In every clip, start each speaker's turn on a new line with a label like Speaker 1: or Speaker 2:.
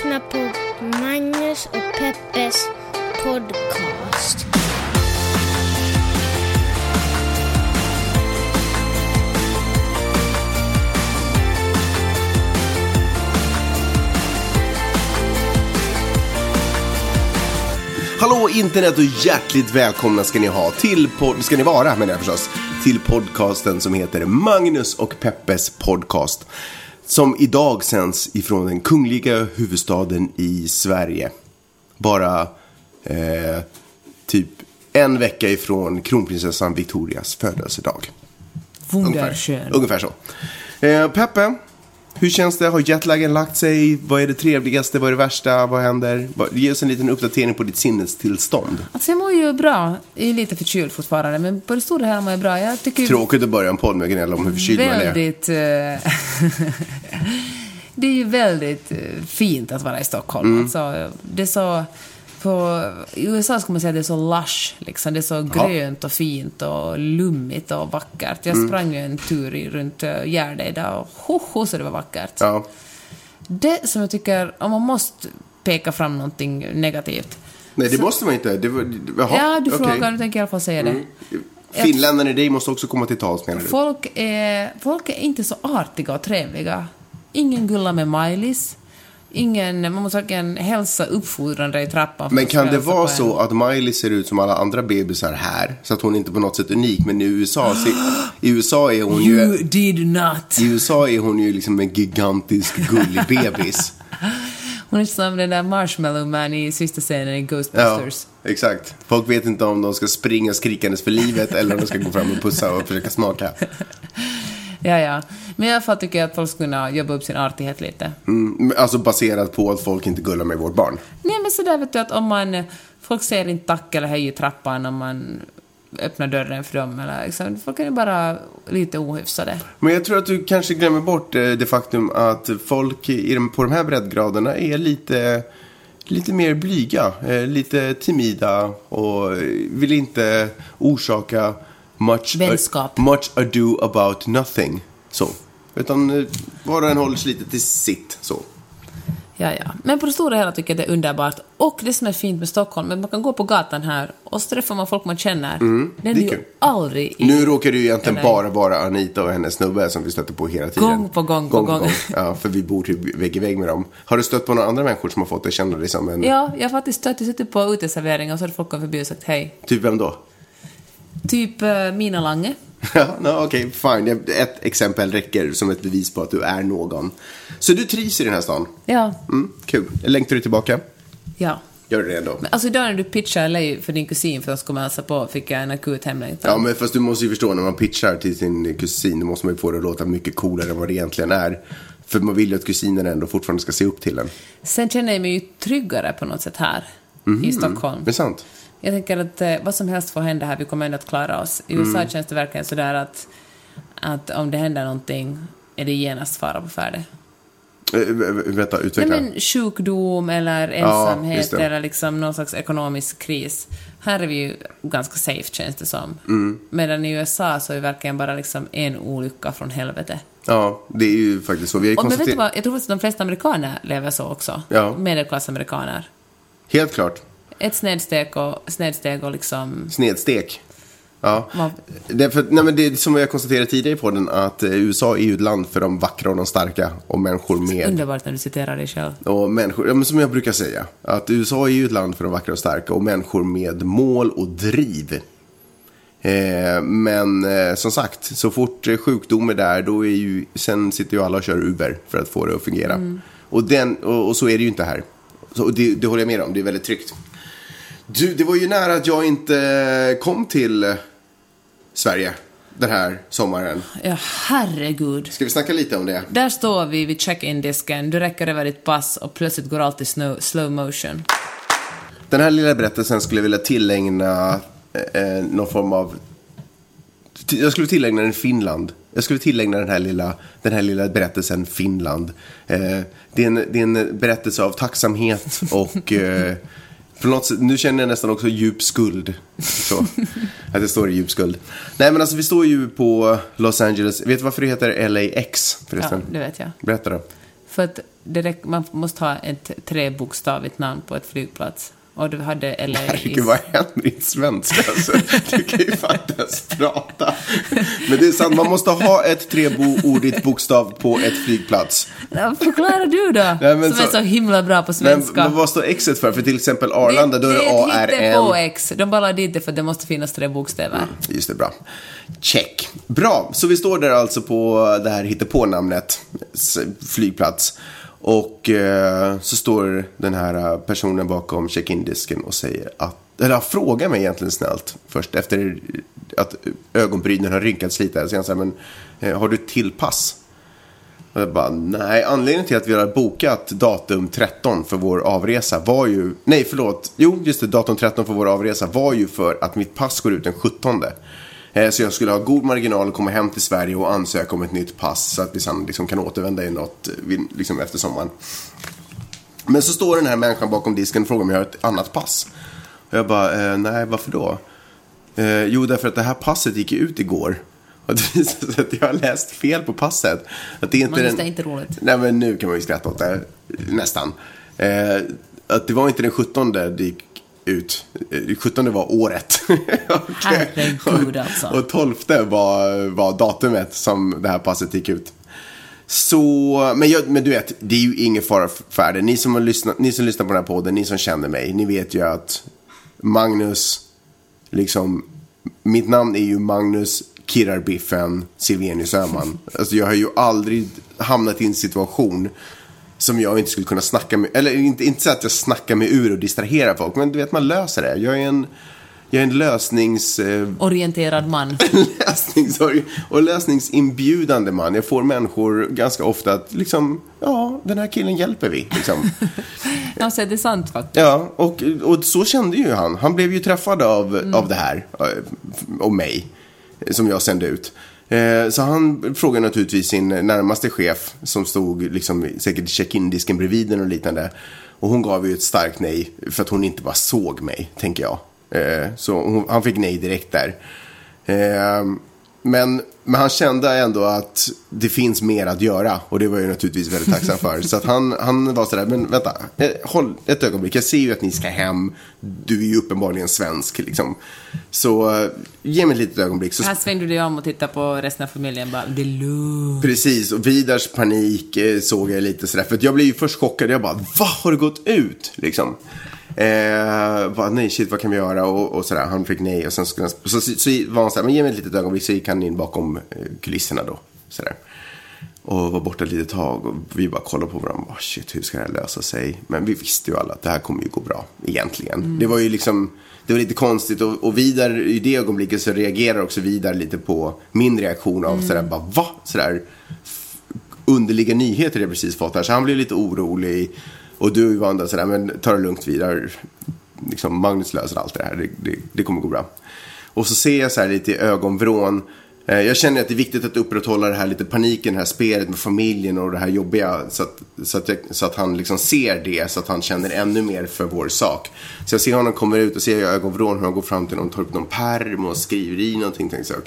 Speaker 1: lyssnar på Magnus och Peppes podcast.
Speaker 2: Hallå internet och hjärtligt välkomna ska ni ha till pod- ska ni vara menar jag förstås, till podcasten som heter Magnus och Peppes podcast. Som idag sänds ifrån den kungliga huvudstaden i Sverige. Bara eh, typ en vecka ifrån kronprinsessan Victorias födelsedag.
Speaker 3: Wunderschön.
Speaker 2: Ungefär så. Eh, Peppe, hur känns det? Har jetlagen lagt sig? Vad är det trevligaste? Vad är det värsta? Vad händer? Ge oss en liten uppdatering på ditt sinnestillstånd.
Speaker 3: Alltså jag mår ju bra. Jag är lite förkyld fortfarande, men på det stora hela mår jag bra. Jag tycker
Speaker 2: Tråkigt att börja en podd med att gnälla om hur förkyld man är.
Speaker 3: väldigt... eh, det är ju väldigt eh, fint att vara i Stockholm.
Speaker 2: Mm.
Speaker 3: Alltså, det är så... På, I USA skulle man säga att det är så lush, liksom. Det är så
Speaker 2: Jaha.
Speaker 3: grönt och fint och lummigt och vackert.
Speaker 2: Mm.
Speaker 3: Jag sprang ju en tur i, runt uh, Gärde idag och ho, ho, så det var vackert.
Speaker 2: Ja.
Speaker 3: Det som jag tycker, om man måste peka fram någonting negativt.
Speaker 2: Nej, det måste man inte. Det var, jaha,
Speaker 3: ja, du
Speaker 2: okej.
Speaker 3: frågar, nu tänker i alla fall säga det.
Speaker 2: Finländaren i dig måste också komma till tals menar du?
Speaker 3: Folk är, folk är inte så artiga och trevliga. Ingen gullar med Miley's. Ingen, man måste verkligen hälsa uppfordrande i trappan.
Speaker 2: Men kan det vara så att Miley ser ut som alla andra bebisar här? Så att hon inte på något sätt är unik. Men i USA, så, i USA är hon
Speaker 3: You
Speaker 2: ju...
Speaker 3: did not.
Speaker 2: I USA är hon ju liksom en gigantisk gullig bebis.
Speaker 3: Hon är som den där Marshmallow Man i sista scenen i
Speaker 2: Ja,
Speaker 3: Ghostbusters.
Speaker 2: exakt. Folk vet inte om de ska springa skrikandes för livet eller om de ska gå fram och pussa och försöka smaka.
Speaker 3: Ja. ja, Men i alla fall tycker jag att folk skulle kunna jobba upp sin artighet lite.
Speaker 2: Mm, alltså baserat på att folk inte gullar med vårt barn.
Speaker 3: Nej, men sådär vet du att om man... Folk säger inte tack eller hej i trappan om man öppnar dörren för dem. Eller, liksom, folk är ju bara lite ohyfsade.
Speaker 2: Men jag tror att du kanske glömmer bort eh, det faktum att folk på de här breddgraderna är lite, lite mer blyga, eh, lite timida och eh, vill inte orsaka much,
Speaker 3: Vänskap.
Speaker 2: much ado about nothing. Så. Utan eh, var och en håller sig lite till sitt. Så.
Speaker 3: Ja, ja. Men på det stora hela tycker jag det är underbart. Och det som är fint med Stockholm är att man kan gå på gatan här och så träffar man folk man känner. Den
Speaker 2: det
Speaker 3: är ju
Speaker 2: kul.
Speaker 3: aldrig i...
Speaker 2: Nu råkar det ju egentligen
Speaker 3: LA.
Speaker 2: bara vara Anita och hennes snubbe som vi stöter på hela tiden.
Speaker 3: Gång på gång på gång.
Speaker 2: Ja, för vi bor typ vägg i vägg med dem. Har du stött på några andra människor som har fått dig känna dig som en...
Speaker 3: Ja, jag har faktiskt stött, jag suttit på uteservering och så har folk kommit förbi och sagt hej.
Speaker 2: Typ vem då?
Speaker 3: Typ uh, Mina Lange.
Speaker 2: Ja, no, okej, fine. Det- Ett exempel räcker som ett bevis på att du är någon. Så du trivs i den här stan?
Speaker 3: Ja,
Speaker 2: Mm, kul. Längtar du tillbaka?
Speaker 3: ja.
Speaker 2: Gör det ändå?
Speaker 3: Men alltså idag när du pitchade LA för din kusin för att de skulle hälsa på fick jag en akut hemlängtan.
Speaker 2: Ja, men fast du måste ju förstå när man pitchar till sin kusin, då måste man ju få det att låta mycket coolare än vad det egentligen är. För man vill ju att kusinen ändå fortfarande ska se upp till en.
Speaker 3: Sen känner jag mig ju tryggare på något sätt här
Speaker 2: Mhm.
Speaker 3: i Stockholm.
Speaker 2: Det är sant.
Speaker 3: Jag tänker att eh, vad som helst får hända här, vi kommer ändå att klara oss. I USA
Speaker 2: Mm.
Speaker 3: känns det verkligen sådär att, att om det händer någonting är det genast fara på färde.
Speaker 2: Äh, vänta,
Speaker 3: Nej,
Speaker 2: utveckla.
Speaker 3: men sjukdom eller ensamhet
Speaker 2: det.
Speaker 3: eller liksom någon slags ekonomisk kris. Här är vi ju ganska safe känns det som.
Speaker 2: Mm.
Speaker 3: Medan i USA så är det verkligen bara liksom en olycka från helvete.
Speaker 2: Ja, det är ju faktiskt så. Vi ju
Speaker 3: Och men vet du vad, jag tror att de flesta amerikaner lever så också.
Speaker 2: Ja.
Speaker 3: Medelklassamerikaner.
Speaker 2: Helt klart.
Speaker 3: Ett snedsteg och, snedsteg och liksom...
Speaker 2: Snedstek. Ja. Det är, för, nej, men det är som vi har konstaterat tidigare på den att eh, USA är ju ett land för de vackra och de starka och människor med
Speaker 3: underbart när du citerar dig själv.
Speaker 2: och människor, ja, men som jag brukar säga, att USA är ju ett land för de vackra och starka och människor med mål och driv. Eh, men eh, som sagt, så fort eh, sjukdom är där, då är ju, sen sitter ju alla och kör Uber för att få det att fungera. Och, den, och, och så är det ju inte här. Så, och det, det håller jag med om, det är väldigt tryggt. Du, det var ju nära att jag inte kom till Sverige den här sommaren.
Speaker 3: Ja, herregud.
Speaker 2: Ska vi snacka lite om det?
Speaker 3: Där står vi vid check-in-disken, du räcker över ditt pass och plötsligt går allt i snow, slow motion.
Speaker 2: Den här lilla berättelsen skulle jag vilja tillägna eh, eh, någon form av... Jag skulle tillägna den Finland. Jag skulle tillägna den här lilla, den här lilla berättelsen Finland. Eh, det, är en, det är en berättelse av tacksamhet och... Eh, på något nu känner jag nästan också djup skuld. Så, att det står i djup skuld. Nej men alltså vi står ju på Los Angeles. Vet du varför det heter LAX
Speaker 3: Ja,
Speaker 2: förresten?
Speaker 3: det vet jag.
Speaker 2: Berätta då.
Speaker 3: För att man måste ha ett trebokstavigt namn på ett flygplats. Och du hade LA...
Speaker 2: Herregud, vad händer i svenska? Alltså, du kan ju fan inte ens prata. Men det är sant, man måste ha ett treordigt bokstav på ett flygplats.
Speaker 3: Ja, Förklara du då,
Speaker 2: Nej, men
Speaker 3: som
Speaker 2: så-
Speaker 3: är så himla bra på
Speaker 2: Men,
Speaker 3: svenska.
Speaker 2: men vad står Xet för? För till exempel Arlanda, då är det
Speaker 3: Det är
Speaker 2: ARN.
Speaker 3: hittepå-X. De bara dit det för att det måste finnas tre bokstäver.
Speaker 2: Just det, bra. Check. Bra, så vi står där alltså på det här hittepånamnet, flygplats. Och eh, så står den här eh, personen bakom check-in-disken och säger att, eller han frågar mig egentligen snällt först efter att ögonbrynen har rynkats lite. Så säger han så men eh, har du ett till pass? Och jag bara, nej, anledningen till att vi har bokat datum 13 för vår avresa var ju, nej förlåt, jo just det, datum 13 för vår avresa var ju för att mitt pass går ut den 17. Eh, Så jag skulle ha god marginal att komma hem till Sverige och ansöka om ett nytt pass så att vi sen liksom kan återvända i något eh, liksom efter sommaren. Men så står den här människan bakom disken och frågar om jag har ett annat pass. Och jag bara, eh, nej varför då? Eh, jo, därför att det här passet gick ut igår. Och det visade sig att jag har läst fel på passet. Att det är inte
Speaker 3: Magnus,
Speaker 2: den...
Speaker 3: det är inte roligt.
Speaker 2: Nej, men nu kan man ju skratta åt det. Nästan. Eh, att det var inte den 17 det gick ut. Eh, 17 var året. Och-
Speaker 3: Herregud, alltså.
Speaker 2: Och 12 var, var datumet som det här passet gick ut. Så, men, jag, men du vet, det är ju ingen fara för färde. Ni som, har lyssnat, ni som lyssnar på den här podden, ni som känner mig, ni vet ju att Magnus, liksom, mitt namn är ju Magnus Kirrarbiffen Silvenius Öhman. Alltså jag har ju aldrig hamnat i en situation som jag inte skulle kunna snacka med, eller inte, inte så att jag snackar mig ur och distraherar folk, men du vet man löser det. Jag är en, jag är en lösnings... Eh,
Speaker 3: Orienterad man.
Speaker 2: lösningsor- och lösningsinbjudande man. Jag får människor ganska ofta att liksom, ja, den här killen hjälper vi. Liksom.
Speaker 3: Alltså, det är sant faktiskt.
Speaker 2: Ja, och, och så kände ju han. Han blev ju träffad av, av det här, eh, och mig, eh, som jag sände ut. Eh, så han frågade naturligtvis sin närmaste chef, som stod liksom säkert i check-in-disken bredvid den och liknande. Och hon gav ju ett starkt nej, för att hon inte bara såg mig, tänker jag. Eh, så hon, han fick nej direkt där. Eh, men, men han kände ändå att det finns mer att göra. Och det var jag naturligtvis väldigt tacksam för. Så att han, han var sådär, men vänta, eh, håll ett ögonblick. Jag ser ju att ni ska hem. Du är ju uppenbarligen svensk liksom. Så eh, ge mig ett litet ögonblick. Så
Speaker 3: Här svängde du dig om och tittade på resten av familjen bara, det är lugnt.
Speaker 2: Precis, och Vidars panik eh, såg jag lite sådär. För jag blev ju först chockad. Jag bara, va? Har det gått ut? Liksom. Eh, bara, nej, shit, vad kan vi göra? Och, och sådär. Han fick nej. Och sen skulle han, så, så, så var han såhär, men ge mig ett litet ögonblick. Så gick han in bakom eh, kulisserna då. Sådär. Och var borta ett litet tag. Och vi bara kollade på varandra. Bara, shit, hur ska det här lösa sig? Men vi visste ju alla att det här kommer ju gå bra. Egentligen. Det var ju liksom, det var lite konstigt. Och, och Vidar, i det ögonblicket så reagerar också Vidar lite på min reaktion av sådär, bara, va? Sådär underliga nyheter jag precis fått här. Så han blev lite orolig. Och du var ändå sådär, men ta det lugnt vidare. Liksom, Magnus löser allt det här, det, det, det kommer gå bra. Och så ser jag så här lite i ögonvrån. Eh, jag känner att det är viktigt att upprätthålla det här lite paniken, det här spelet med familjen och det här jobbiga. Så att, så att, jag, så att han liksom ser det, så att han känner ännu mer för vår sak. Så jag ser honom komma ut och ser i ögonvrån hur han går fram till någon, tar upp någon pärm och skriver i någonting. Tänker så här,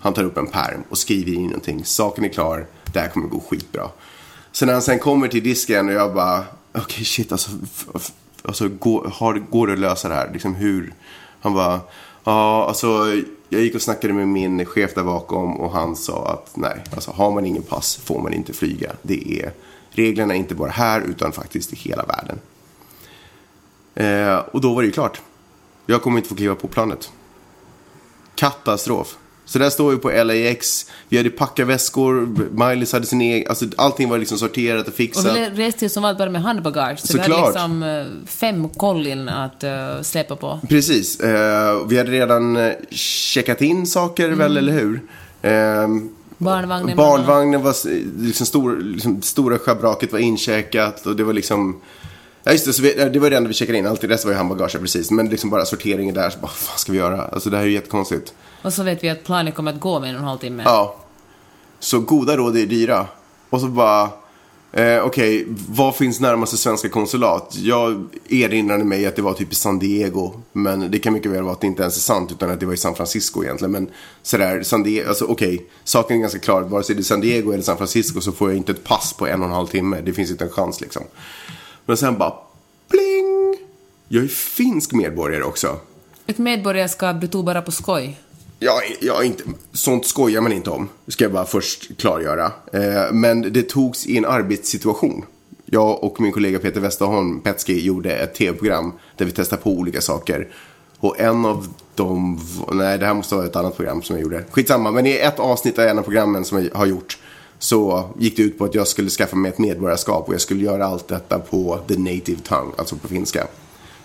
Speaker 2: han tar upp en pärm och skriver i någonting. Saken är klar. Det här kommer gå skitbra. Så när han sen kommer till disken och jag bara, okej shit alltså, alltså går, har, går det att lösa det här? Liksom hur? Han bara, ja alltså jag gick och snackade med min chef där bakom och han sa att nej, alltså har man ingen pass får man inte flyga. Det är reglerna inte bara här utan faktiskt i hela världen. Eh, och då var det ju klart. Jag kommer inte få kliva på planet. Katastrof. Så där står vi på LAX. Vi hade packat väskor. Miley hade sin egen. Alltså allting var liksom sorterat och
Speaker 3: Och
Speaker 2: fixat.
Speaker 3: vi reste ju som vanligt bara med handbagage. Så vi
Speaker 2: Såklart.
Speaker 3: hade liksom eh, fem kollin att uh, släpa på.
Speaker 2: Precis. Eh, vi hade redan checkat in saker väl, eller hur? Eh,
Speaker 3: Barnvagnen.
Speaker 2: barnvagnen var liksom, stor, liksom stora schabraket var incheckat och det var liksom Ja just det, så vi, det var det enda vi checkade in. Allt det resten var ju handbagage precis. Men liksom bara sorteringen där, så bara, vad fan ska vi göra? Alltså det här är ju jättekonstigt.
Speaker 3: Och så vet vi att planet kommer att gå med en och en halv timme.
Speaker 2: Ja. Så goda råd är dyra. Och så bara, Eh, Okej, vad finns närmaste svenska konsulat? Jag erinrade mig att det var typ i San Diego. Men det kan mycket väl vara att det inte ens är sant utan att det var i San Francisco egentligen. Men sådär, San Diego, alltså okej, saken är ganska klar. Vare sig det är San Diego eller San Francisco så får jag inte ett pass på en och en halv timme. Det finns inte en chans liksom. Men sen bara, pling! Jag är finsk medborgare också.
Speaker 3: Ett medborgarskap du tog bara på skoj.
Speaker 2: Jag, jag inte, sånt skojar man inte om, ska jag bara först klargöra. Eh, men det togs i en arbetssituation. Jag och min kollega Peter Westerholm, Petski, gjorde ett tv-program där vi testade på olika saker. Och en av dem, nej det här måste vara ett annat program som jag gjorde. Skitsamma, men i ett avsnitt av en av programmen som jag har gjort så gick det ut på att jag skulle skaffa mig ett medborgarskap och jag skulle göra allt detta på the native tongue, alltså på finska.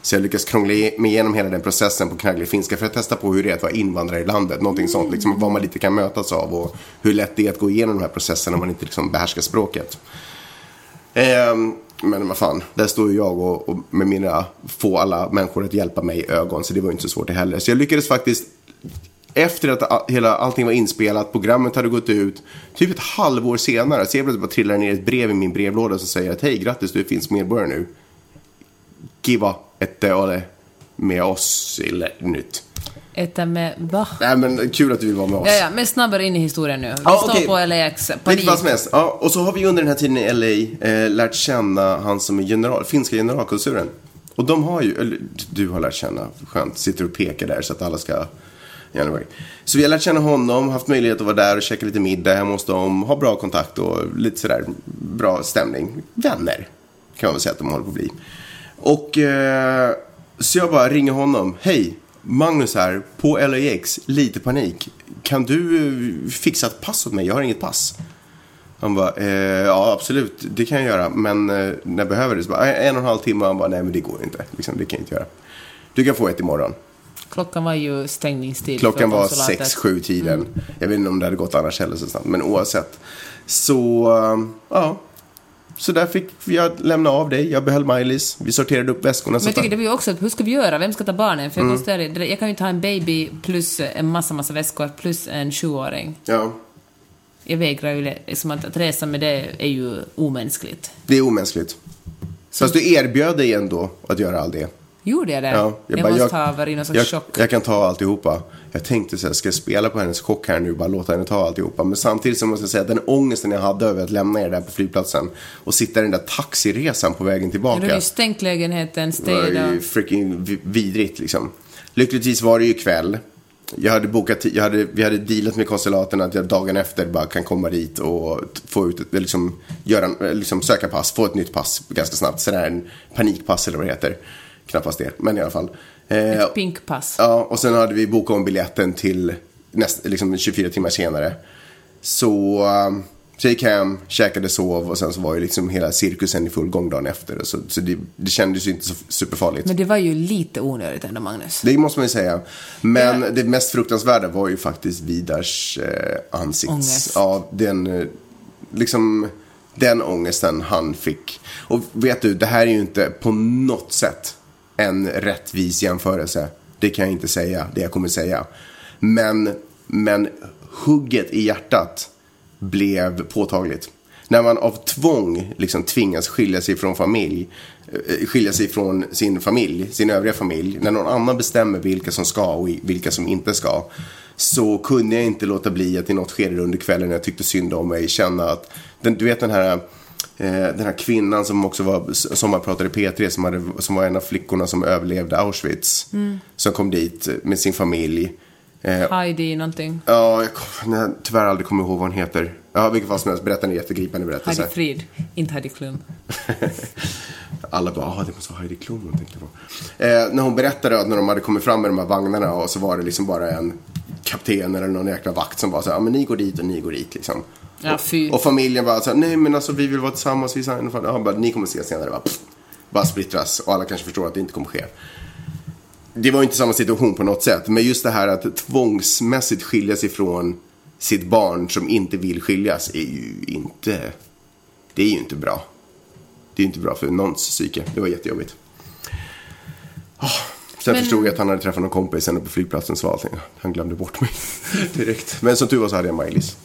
Speaker 2: Så jag lyckas krångla mig igenom hela den processen på knagglig finska för att testa på hur det är att vara invandrare i landet. Någonting sånt, liksom vad man lite kan mötas av och hur lätt det är att gå igenom de här processerna om man inte liksom behärskar språket. Ehm, men vad fan, där står ju jag och, och med mina få alla människor att hjälpa mig i ögon, så det var ju inte så svårt det heller. Så jag lyckades faktiskt, efter att hela, allting var inspelat, programmet hade gått ut, typ ett halvår senare, så jag plötsligt bara trillar ner ett brev i min brevlåda som säger att hej, grattis, du är finsk medborgare nu. Kiva, että ole med oss i nyt.
Speaker 3: Ett med va?
Speaker 2: Nej men kul att du vill vara med oss.
Speaker 3: Ja, ja, men snabbare in i historien nu. Vi
Speaker 2: Ja,
Speaker 3: står
Speaker 2: okej.
Speaker 3: på LAX, panik.
Speaker 2: vad som helst. Ja, och så har vi under den här tiden i LA eh, lärt känna han som är general, finska generalkonsulen. Och de har ju, eller du har lärt känna, skönt, sitter och pekar där så att alla ska Anyway. Så vi har lärt känna honom, haft möjlighet att vara där och käka lite middag hemma hos dem, ha bra kontakt och lite sådär bra stämning. Vänner, kan man väl säga att de håller på att bli. Och eh, så jag bara ringer honom, hej, Magnus här, på LAX, lite panik. Kan du eh, fixa ett pass åt mig? Jag har inget pass. Han bara, eh, ja absolut, det kan jag göra, men eh, när behöver du? Så bara, eh, en och en halv timme. Han bara, nej men det går inte. Liksom, det kan jag inte göra. Du kan få ett imorgon.
Speaker 3: Klockan var ju stängningstid
Speaker 2: Klockan var
Speaker 3: konsulatet.
Speaker 2: 6-7 tiden. Jag vet inte om det hade gått annars heller så snabbt. Men oavsett. Så, eh, ja. Så där fick jag lämna av dig. Jag behöll Miley's. Vi sorterade upp väskorna.
Speaker 3: Men jag tycker det blir ju också, hur ska vi göra? Vem ska ta barnen? För jag,
Speaker 2: Mm.
Speaker 3: konstaterar, jag kan ju inte ha en baby plus en massa, massa väskor plus en sjuåring.
Speaker 2: Ja,
Speaker 3: Jag vägrar ju, liksom att, att resa med det är ju omänskligt.
Speaker 2: det är omänskligt. Fast du erbjöd dig ändå att göra all det.
Speaker 3: Gjorde jag det?
Speaker 2: Ja,
Speaker 3: jag,
Speaker 2: bara,
Speaker 3: måste ha varit någon sorts
Speaker 2: jag,
Speaker 3: chock.
Speaker 2: jag kan ta alltihopa. Jag tänkte så här, ska jag spela på hennes chock här nu, bara låta henne ta alltihopa. Men samtidigt så måste jag säga att den ångesten jag hade över att lämna er där på flygplatsen och sitta i den där taxiresan på vägen
Speaker 3: Du
Speaker 2: tillbaka.
Speaker 3: hade ju stängt lägenheten,
Speaker 2: Det var ju
Speaker 3: städat.
Speaker 2: freaking vi- vidrigt liksom. Lyckligtvis var det ju kväll. Jag hade bokat, jag hade, vi hade dealat med konsulaten att jag dagen efter bara kan komma dit och få ut liksom, göra, liksom söka pass, få ett nytt pass ganska snabbt. Sådär en panikpass eller vad det heter. Knappast det, men i alla fall. Eh,
Speaker 3: Pinkpass.
Speaker 2: Ja, och sen hade vi bokat om biljetten till näst, liksom 24 timmar senare. Så, um, så jag gick hem, käkade, sov och sen så var ju liksom hela cirkusen i full gång dagen efter. Så, så det, det kändes ju inte så superfarligt.
Speaker 3: Men det var ju lite onödigt ändå, Magnus.
Speaker 2: Det måste man ju säga. Men
Speaker 3: Ja.
Speaker 2: det mest fruktansvärda var ju faktiskt Vidars eh, ansikts...
Speaker 3: Ångest.
Speaker 2: Ja, den... Eh, liksom den ångesten han fick. Och vet du, det här är ju inte på något sätt en rättvis jämförelse. Det kan jag inte säga, det jag kommer säga. Men, men hugget i hjärtat blev påtagligt. När man av tvång liksom tvingas skilja sig från familj, eh, skilja sig från sin familj, sin övriga familj, när någon annan bestämmer vilka som ska och vilka som inte ska, så kunde jag inte låta bli att i något skede under kvällen när jag tyckte synd om mig känna att, den, du vet den här den här kvinnan som också var sommarpratare i P3 som, hade, som var en av flickorna som överlevde Auschwitz. Som kom dit med sin familj. Eh,
Speaker 3: Heidi någonting.
Speaker 2: Ja, jag kom, nej, tyvärr aldrig kommer ihåg vad hon heter. Ja, vilket fall som helst, berätta en jättegripande berättelse.
Speaker 3: Heidi Frid, inte Heidi Klum.
Speaker 2: Alla bara, ah, det måste vara Heidi Klum hon tänkte på. Eh, när hon berättade att när de hade kommit fram med de här vagnarna och så var det liksom bara en kapten eller någon jäkla vakt som bara så här, ja men ni går dit och ni går dit liksom.
Speaker 3: Ja, fy.
Speaker 2: Och familjen bara så här, nej men alltså vi vill vara tillsammans, vi för ja, bara, ni kommer se senare, bara, pff, bara splittras och alla kanske förstår att det inte kommer ske. Det var inte samma situation på något sätt, men just det här att tvångsmässigt skiljas ifrån sitt barn som inte vill skiljas är ju inte, det är ju inte bra. Det är inte bra för någons psyke. Det var jättejobbigt. Oh, sen
Speaker 3: Men-
Speaker 2: förstod jag att han hade träffat någon kompis sen på flygplatsen så allting. Han glömde bort mig direkt. Men som tur var så hade jag Miley's.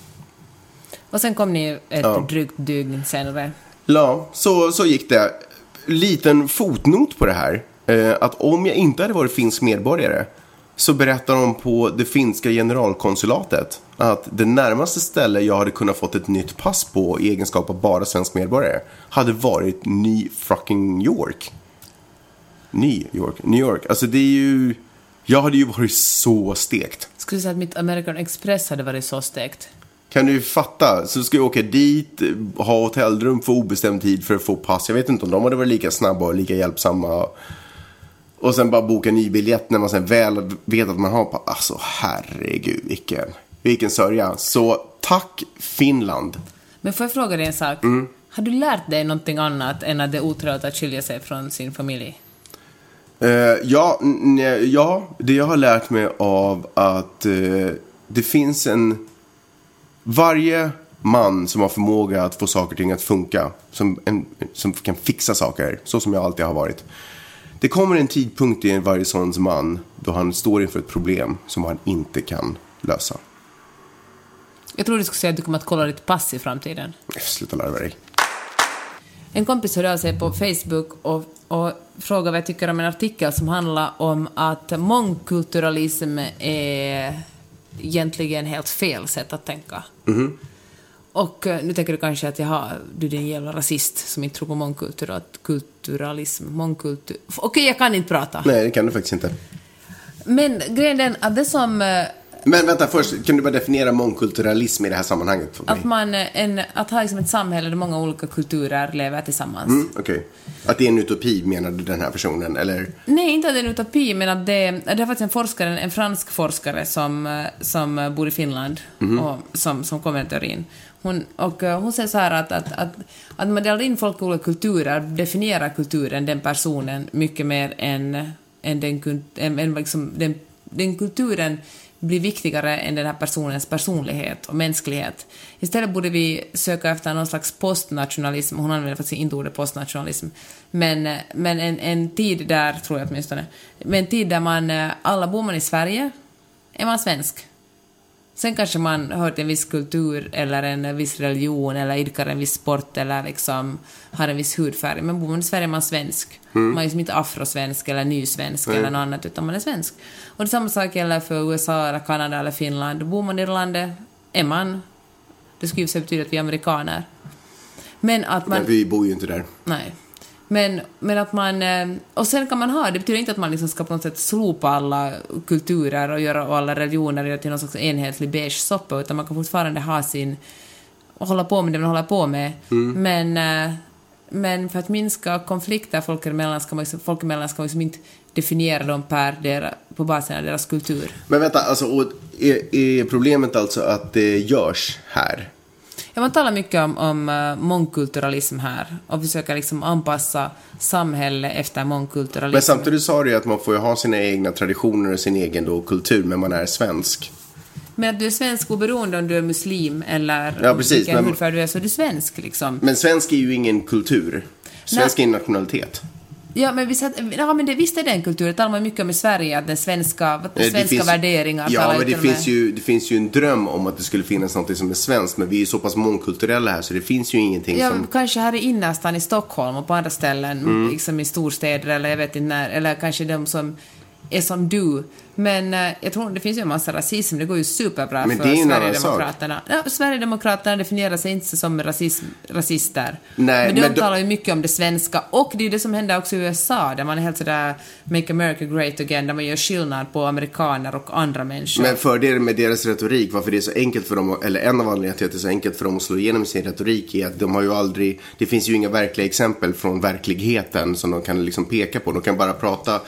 Speaker 3: Och sen kom ni ett
Speaker 2: Ja.
Speaker 3: drygt dygn senare.
Speaker 2: Ja, så, så gick det. Liten fotnot på det här. Eh, att om jag inte hade varit finsk medborgare så berättar de på det finska generalkonsulatet att det närmaste ställe jag hade kunnat fått ett nytt pass på i egenskap av bara svensk medborgare hade varit Ny fucking York. New York, New York. Alltså det är ju... Jag hade ju varit så stekt.
Speaker 3: Skulle säga att mitt American Express hade varit så stekt.
Speaker 2: Kan du fatta? Så ska jag åka dit, ha hotellrum för obestämd tid för att få pass. Jag vet inte om de hade varit lika snabba och lika hjälpsamma. Och sen bara boka ny biljett när man sen väl vet att man har pass. Alltså herregud vilken, vilken sörja. Så tack Finland.
Speaker 3: Men får jag fråga dig en sak? Har du lärt dig någonting annat än att det är otrevligt att skilja sig från sin familj?
Speaker 2: Eh, ja, ja, det jag har lärt mig av att eh, det finns en... Varje man som har förmåga att få saker och ting att funka, som, en, som kan fixa saker, så som jag alltid har varit. Det kommer en tidpunkt i varje såns man då han står inför ett problem som han inte kan lösa.
Speaker 3: Jag tror du skulle säga att du kommer att kolla ditt pass i framtiden.
Speaker 2: Sluta larva dig.
Speaker 3: En kompis hörde av sig på Facebook och, och frågade vad jag tycker om en artikel som handlar om att mångkulturalism är egentligen helt fel sätt att tänka. Och eh, nu tänker du kanske att jaha, du är en jävla rasist som inte tror på mångkulturalism. Mångkultur... Okej, jag kan inte prata.
Speaker 2: Nej, det kan du faktiskt inte.
Speaker 3: Men grejen är att det som...
Speaker 2: Men vänta, först, kan du bara definiera mångkulturalism i det här sammanhanget för mig?
Speaker 3: Att, man, eh, en, att ha liksom ett samhälle där många olika kulturer lever tillsammans.
Speaker 2: Mm, Okej. Att det är en utopi menar du den här personen, eller?
Speaker 3: Nej, inte att det är en utopi, men att det, det är faktiskt en forskare, en fransk forskare som, eh, som bor i Finland och som, som kommer med teorin. Hon, och eh, hon säger så här att, att, att, att man delar in folk i olika kulturer, definierar kulturen, den personen, mycket mer än, än, den, än, än liksom, den, den kulturen blir viktigare än den här personens personlighet och mänsklighet. Istället borde vi söka efter någon slags postnationalism, hon använder faktiskt inte ordet postnationalism, men, eh, men en, en tid där, tror jag åtminstone, men en tid där man, eh, alla bor man i Sverige, är man svensk. Sen kanske man hör till en viss kultur eller en viss religion eller idkar en viss sport eller liksom har en viss hudfärg. Men bor man i Sverige är man svensk. Man är liksom inte afrosvensk eller nysvensk eller något annat utan man är svensk. Och det samma sak gäller för USA eller Kanada eller Finland. Bor man i det landet är man. Det skulle ju betyda att vi är amerikaner. Men att man...
Speaker 2: Men vi bor ju inte där.
Speaker 3: Nej. Men, men att man... eh, Och sen kan man ha, det betyder inte att man liksom ska på något sätt slopa alla kulturer och göra och alla religioner till någon slags enhetlig beige soppa, utan man kan fortfarande ha sin... och hålla på med det man håller på med. Men, eh, men för att minska konflikter folk emellan ska man, liksom- folk emellan ska man liksom inte definiera dem per dera, på basen av deras kultur.
Speaker 2: Men vänta, alltså, är, är problemet alltså att det görs här?
Speaker 3: Man talar mycket om, om eh, mångkulturalism här och försöker liksom anpassa samhället efter mångkulturalism.
Speaker 2: Men samtidigt sa du ju att man får ju ha sina egna traditioner och sin egen då kultur, men man är svensk.
Speaker 3: Men att du är svensk oberoende om du är muslim eller
Speaker 2: Ja, precis,
Speaker 3: vilken hudfärg du är, så är du svensk liksom.
Speaker 2: Men svensk är ju ingen kultur. Svensk är en nationalitet.
Speaker 3: Ja, men, visst, ja, men det, visst är det en kultur. Det talar man mycket om i Sverige, att den svenska, att
Speaker 2: Eh,
Speaker 3: den
Speaker 2: det
Speaker 3: svenska
Speaker 2: finns-
Speaker 3: värderingar
Speaker 2: Ja, men det
Speaker 3: med-
Speaker 2: finns, ju, det finns ju en dröm om att det skulle finnas något som är svenskt, men vi är ju så pass mångkulturella här så det finns ju ingenting
Speaker 3: Ja,
Speaker 2: som...
Speaker 3: kanske här i innerstan i Stockholm och på andra ställen,
Speaker 2: Mm.
Speaker 3: liksom i storstäder eller jag vet inte när, eller kanske de som är som du. Men eh, jag tror det finns ju en massa rasism, det går ju superbra
Speaker 2: Men
Speaker 3: för
Speaker 2: ju
Speaker 3: Sverigedemokraterna. Ja, Sverigedemokraterna definierar sig inte som rasism, rasister.
Speaker 2: Nej,
Speaker 3: men de
Speaker 2: men
Speaker 3: talar ju mycket om det svenska och det är det som händer också i USA där man är helt sådär Make America Great Again, där man gör skillnad på amerikaner och andra människor.
Speaker 2: Men fördelen med deras retorik, varför det är så enkelt för dem, eller en av anledningarna till att det är så enkelt för dem att slå igenom sin retorik är att de har ju aldrig, det finns ju inga verkliga exempel från verkligheten som de kan liksom peka på. De kan bara prata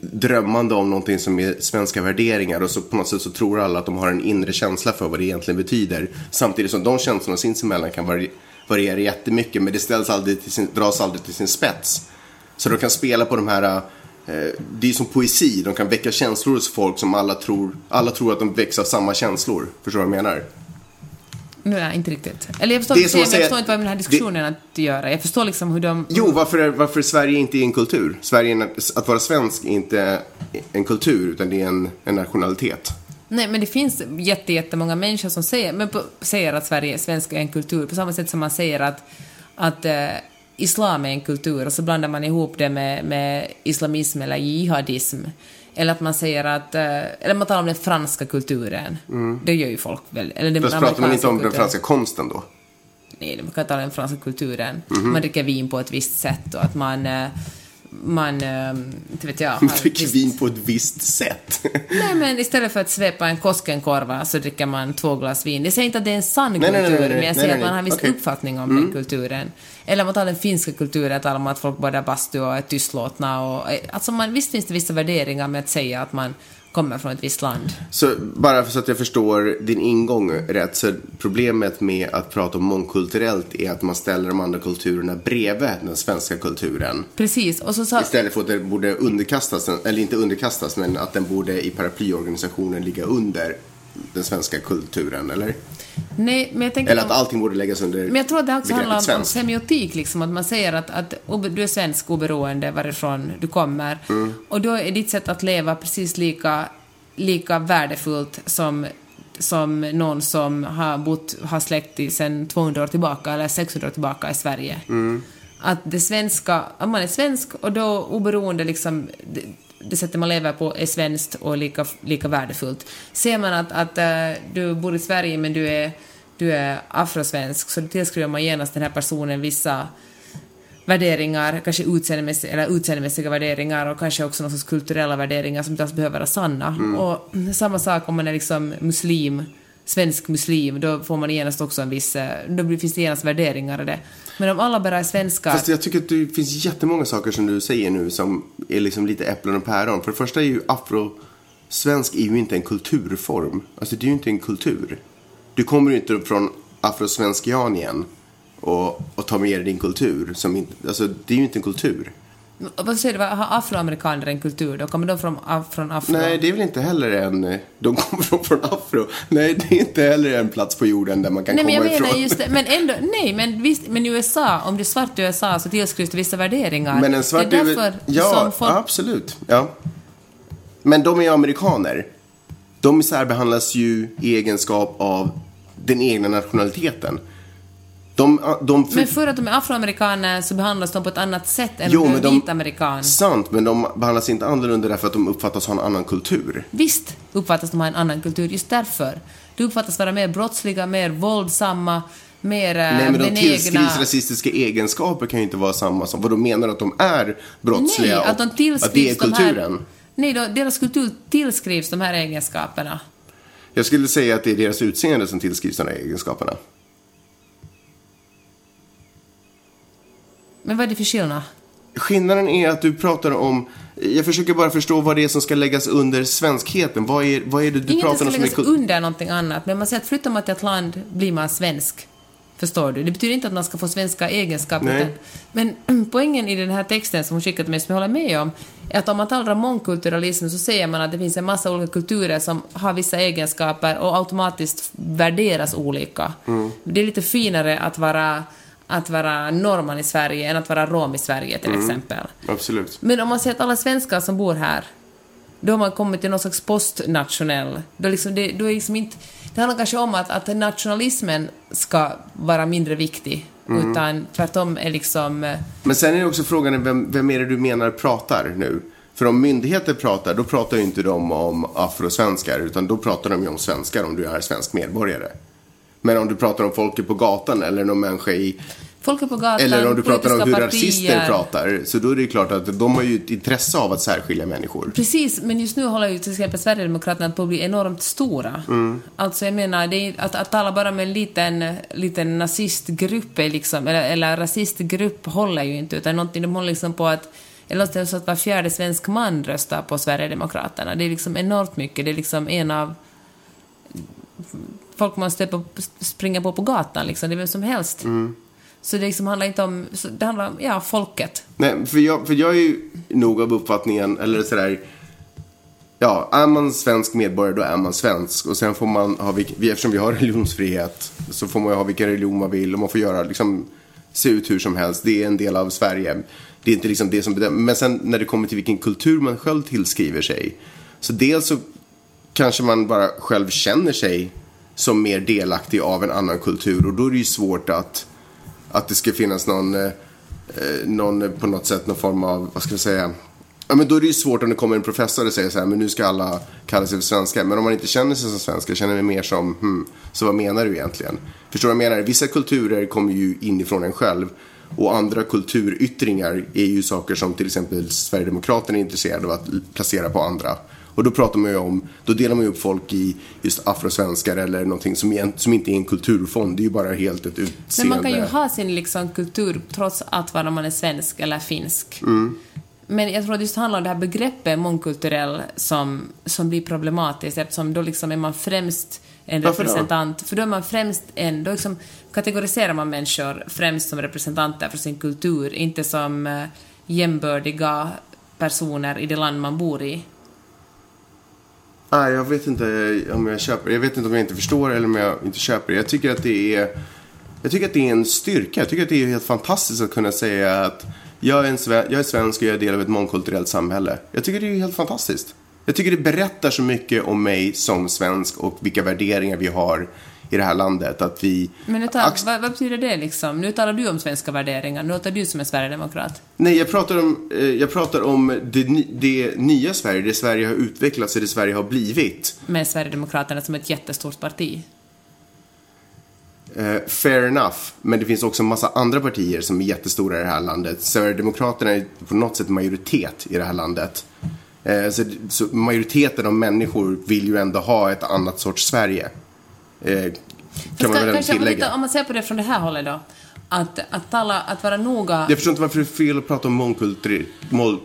Speaker 2: drömmande om någonting som är svenska värderingar och så på något sätt så tror alla att de har en inre känsla för vad det egentligen betyder. Samtidigt som de känslorna sinsemellan kan variera jättemycket men det ställs aldrig till sin, dras aldrig till sin spets. Så de kan spela på de här, eh, det är som poesi, de kan väcka känslor hos folk som alla tror, alla tror att de väcks av samma känslor. Förstår du vad jag menar?
Speaker 3: Nu, nej, inte riktigt. Eller jag förstår,
Speaker 2: Det är
Speaker 3: inte,
Speaker 2: som
Speaker 3: jag
Speaker 2: säga-
Speaker 3: förstår inte vad den här diskussionen att göra. Jag förstår liksom hur de...
Speaker 2: Jo, varför, varför Sverige inte är en kultur? Sverige en, att vara svensk är inte en kultur, utan det är en, en nationalitet.
Speaker 3: Nej, men det finns jätte, jättemånga människor som säger, men på, säger att Sverige, svenska är en kultur, på samma sätt som man säger att, att eh, islam är en kultur och så blandar man ihop det med, med islamism eller jihadism. Eller att man säger att, eh, eller man talar om den franska kulturen. Det gör ju folk väl. Eller den
Speaker 2: Mm. Fast pratar man inte om den
Speaker 3: kulturen.
Speaker 2: franska konsten då?
Speaker 3: Nej, man kan tala om den franska kulturen.
Speaker 2: Mhm.
Speaker 3: Man dricker vin på ett visst sätt och att man, eh, man, eh, inte vet jag, har ett
Speaker 2: Dricker
Speaker 3: visst-
Speaker 2: vin på ett visst sätt.
Speaker 3: Nej, men istället för att svepa en Koskenkorva så dricker man två glas vin. Jag säger inte att det är en sann
Speaker 2: Nej,
Speaker 3: kultur,
Speaker 2: nej, nej,
Speaker 3: men jag säger att man har en viss.
Speaker 2: Mm.
Speaker 3: uppfattning om den kulturen. Eller man tar den finska kulturen, talar om att folk badar bastu och är tystlåtna och... Alltså man, visst finns det vissa värderingar med att säga att man kommer från ett visst land.
Speaker 2: Så bara så att jag förstår din ingång rätt. Så problemet med att prata om mångkulturellt är att man ställer de andra kulturerna bredvid den svenska kulturen.
Speaker 3: Precis, och så sa...
Speaker 2: Istället för att den borde underkastas, eller inte underkastas, men att den borde i paraplyorganisationen ligga under den svenska kulturen, eller?
Speaker 3: Nej, men jag tänker...
Speaker 2: Eller att allting borde läggas under
Speaker 3: Men jag tror att det också handlar om, om
Speaker 2: svensk.
Speaker 3: semiotik, liksom, att man säger att, att du är svensk oberoende varifrån du kommer.
Speaker 2: Mm.
Speaker 3: Och då är ditt sätt att leva precis lika, lika värdefullt som, som någon som har bott, har släkt i sedan 200 år tillbaka eller 600 år tillbaka i Sverige.
Speaker 2: Mm.
Speaker 3: Att det svenska, att man är svensk och då oberoende liksom, det, sättet man lever på är svenskt och lika, lika värdefullt. Ser man att, att eh, du bor i Sverige men du är, du är afrosvensk så tillskriver man genast den här personen vissa värderingar, kanske utseendemässiga, eller utseendemässiga värderingar och kanske också någon sorts kulturella värderingar som inte alls behöver vara sanna. Och samma sak om man är liksom muslim, svensk muslim, då får man genast också en viss, eh, då finns det genast värderingar i det. Men om alla bara är svenskar,
Speaker 2: Fast jag tycker att det finns jättemånga saker som du säger nu som är liksom lite äpplen och päron. För det första är ju afrosvensk är ju inte en kulturform. Alltså det är ju inte en kultur. Du kommer ju inte från afrosvenskianien och, och tar med dig din kultur. Som alltså det är ju inte en kultur
Speaker 3: vad säger du, har afroamerikaner en kultur då? Kommer de från, från afro?
Speaker 2: Nej, det är väl inte heller en... De kommer från, från afro. Nej, det är inte heller en plats på jorden där man kan
Speaker 3: Nej, men
Speaker 2: komma
Speaker 3: jag menar
Speaker 2: ifrån.
Speaker 3: just det, men ändå, nej, men visst, men i USA, om du är svart i USA så tillskrivs det vissa värderingar.
Speaker 2: Men en svart
Speaker 3: det är därför
Speaker 2: ja,
Speaker 3: som folk...
Speaker 2: absolut. Ja. Men de är amerikaner. De särbehandlas ju i egenskap av den egna nationaliteten. De, de,
Speaker 3: Men för att de är afroamerikaner så behandlas de på ett annat sätt än
Speaker 2: Jo, de-
Speaker 3: vit amerikan.
Speaker 2: Sant, men de behandlas inte annorlunda därför att de uppfattas ha en annan kultur.
Speaker 3: Visst uppfattas de ha en annan kultur, just därför. De uppfattas vara mer brottsliga, mer våldsamma, mer
Speaker 2: Nej,
Speaker 3: Nej,
Speaker 2: men de tillskrivs rasistiska egenskaper kan ju inte vara samma som... Vad de menar att de är brottsliga
Speaker 3: Nej, att de tillskrivs
Speaker 2: att det är
Speaker 3: de här...
Speaker 2: kulturen.
Speaker 3: Nej, då, deras kultur tillskrivs de här egenskaperna.
Speaker 2: Jag skulle säga att det är deras utseende som tillskrivs de här egenskaperna.
Speaker 3: Men vad är det för skillnad?
Speaker 2: Skillnaden är att du pratar om... Jag försöker bara förstå vad det är som ska läggas under svenskheten. Vad är, vad är det du
Speaker 3: Inget
Speaker 2: pratar
Speaker 3: ska
Speaker 2: om som är...
Speaker 3: läggas
Speaker 2: kul-
Speaker 3: under någonting annat, men man säger att flyttar man till ett land blir man svensk. Förstår du? Det betyder inte att man ska få svenska egenskaper. Utan- Men poängen i den här texten som hon skickat mig, som jag håller med om, är att om man talar om mångkulturalism så säger man att det finns en massa olika kulturer som har vissa egenskaper och automatiskt värderas olika.
Speaker 2: Mm.
Speaker 3: Det är lite finare att vara, att vara norrman i Sverige än att vara rom i Sverige till
Speaker 2: Mm.
Speaker 3: exempel.
Speaker 2: Absolut.
Speaker 3: Men om man säger att alla svenskar som bor här, då har man kommit till någon slags postnationell... Då liksom det, då är liksom inte, det handlar kanske om att, att nationalismen ska vara mindre viktig, utan tvärtom är liksom... eh,
Speaker 2: Men sen är det också frågan vem, vem är det du menar pratar nu? För om myndigheter pratar, då pratar ju inte de om afrosvenskar, utan då pratar de ju om svenskar om du är svensk medborgare. Men om du pratar om folket på gatan eller någon människa i...
Speaker 3: Folket på gatan,
Speaker 2: Eller om du pratar om hur
Speaker 3: politiska
Speaker 2: rasister
Speaker 3: partier.
Speaker 2: pratar, så då är det ju klart att de har ju ett intresse av att särskilja människor.
Speaker 3: Precis, men just nu håller ju till exempel Sverigedemokraterna på att bli enormt stora. Alltså jag menar, det är, att, att tala bara med en liten, liten nazistgrupp liksom, eller, eller rasistgrupp håller ju inte, utan någonting, de håller liksom på att eller är så att var fjärde svensk man röstar på Sverigedemokraterna. Det är liksom enormt mycket. Det är liksom en av folk man stöter på, springer på på gatan liksom. Det är vem som helst. Så det liksom handlar inte om, det handlar om, ja, folket.
Speaker 2: Nej, för jag, för jag är ju nog av uppfattningen, eller sådär, ja, är man svensk medborgare då är man svensk. Och sen får man ha, eftersom vi har religionsfrihet, så får man ju ha vilken religion man vill och man får göra, liksom, se ut hur som helst. Det är en del av Sverige. Det är inte liksom det som bedöms. Men sen när det kommer till vilken kultur man själv tillskriver sig. Så dels så kanske man bara själv känner sig som mer delaktig av en annan kultur och då är det ju svårt att att det ska finnas någon, eh, eh någon eh, på något sätt, någon form av, vad ska jag säga, Ja, men då är det ju svårt om det kommer en professor och säger så här, men nu ska alla kalla sig för svenskar. Men om man inte känner sig som svenskar, känner mig mer som, hmm, så vad menar du egentligen? Förstår du vad jag menar? Vissa kulturer kommer ju inifrån en själv. Och andra kulturyttringar är ju saker som till exempel Sverigedemokraterna är intresserade av att placera på andra. Och då pratar man ju om, då delar man ju upp folk i just afrosvenskar eller någonting som, som inte är en kulturfond. Det är ju bara helt ett utseende.
Speaker 3: Men man kan ju ha sin liksom, kultur trots att vara man är svensk eller finsk.
Speaker 2: Mm.
Speaker 3: Men jag tror att just handlar om det här begreppet mångkulturell som, som blir problematiskt eftersom då liksom är man främst en
Speaker 2: Varför då?
Speaker 3: representant. För då är man främst en, då liksom kategoriserar man människor främst som representanter för sin kultur, inte som eh, jämbördiga personer i det land man bor i.
Speaker 2: Nej, jag vet inte om jag köper Jag vet inte om jag inte förstår eller om jag inte köper det. Jag tycker att det är Jag tycker att det är en styrka. Jag tycker att det är helt fantastiskt att kunna säga att jag är, en jag är svensk och jag är del av ett mångkulturellt samhälle. Jag tycker det är helt fantastiskt. Jag tycker det berättar så mycket om mig som svensk och vilka värderingar vi har i det här landet. Att vi...
Speaker 3: Men nu tar, vad, vad betyder det liksom? Nu talar du om svenska värderingar, nu låter du som en sverigedemokrat.
Speaker 2: Nej, jag pratar om, eh, jag pratar om det, det nya Sverige, det Sverige har utvecklats och det Sverige har blivit.
Speaker 3: Med Sverigedemokraterna som ett jättestort parti.
Speaker 2: Eh, fair enough, men det finns också en massa andra partier som är jättestora i det här landet. Sverigedemokraterna är på något sätt majoritet i det här landet. Eh, så, så majoriteten av människor vill ju ändå ha ett annat sorts Sverige. Eh, kan man väl tillägga.
Speaker 3: om man ser på det från det här hållet då. Att, att, tala, att vara noga...
Speaker 2: Jag förstår inte varför det är fel att prata om mångkultur, mång.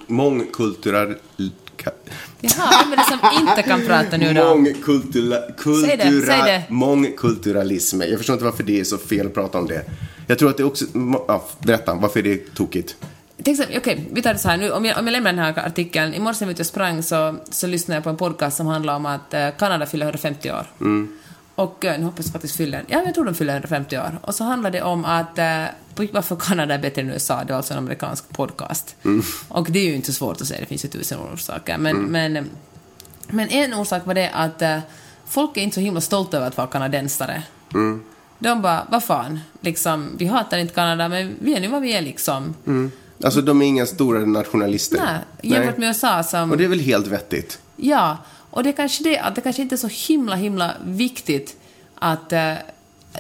Speaker 3: Jaha, vem är det som inte kan prata nu då?
Speaker 2: Mångkultura,
Speaker 3: Säg det,
Speaker 2: kultura,
Speaker 3: säg det.
Speaker 2: Mångkulturalism. Jag förstår inte varför det är så fel att prata om det. Jag tror att det också... Ja, berätta, varför är det tokigt?
Speaker 3: Okej, vi tar det så här nu. Om jag, om jag lämnar den här artikeln. I morse när jag sprang så, så lyssnade jag på en podcast som handlar om att eh, Kanada fyller 150 år. Och eh, nu hoppas jag faktiskt fyller... Ja, jag tror de fyller 150 år. Och så handlar det om att... Eh, varför Kanada är bättre än USA. Det är alltså en amerikansk podcast. Och det är ju inte så svårt att säga. Det finns ju tusen orsaker. Men, men, eh, men en orsak var det att eh, folk är inte så himla stolta över att vara kanadensare. De bara, vad fan, liksom, vi hatar inte Kanada, men vi är nu vad vi är liksom.
Speaker 2: Alltså, de är inga stora nationalister.
Speaker 3: Nej, jämfört med USA som...
Speaker 2: Och det är väl helt vettigt?
Speaker 3: Ja, och det är kanske det att det kanske inte är så himla, himla viktigt att... eh,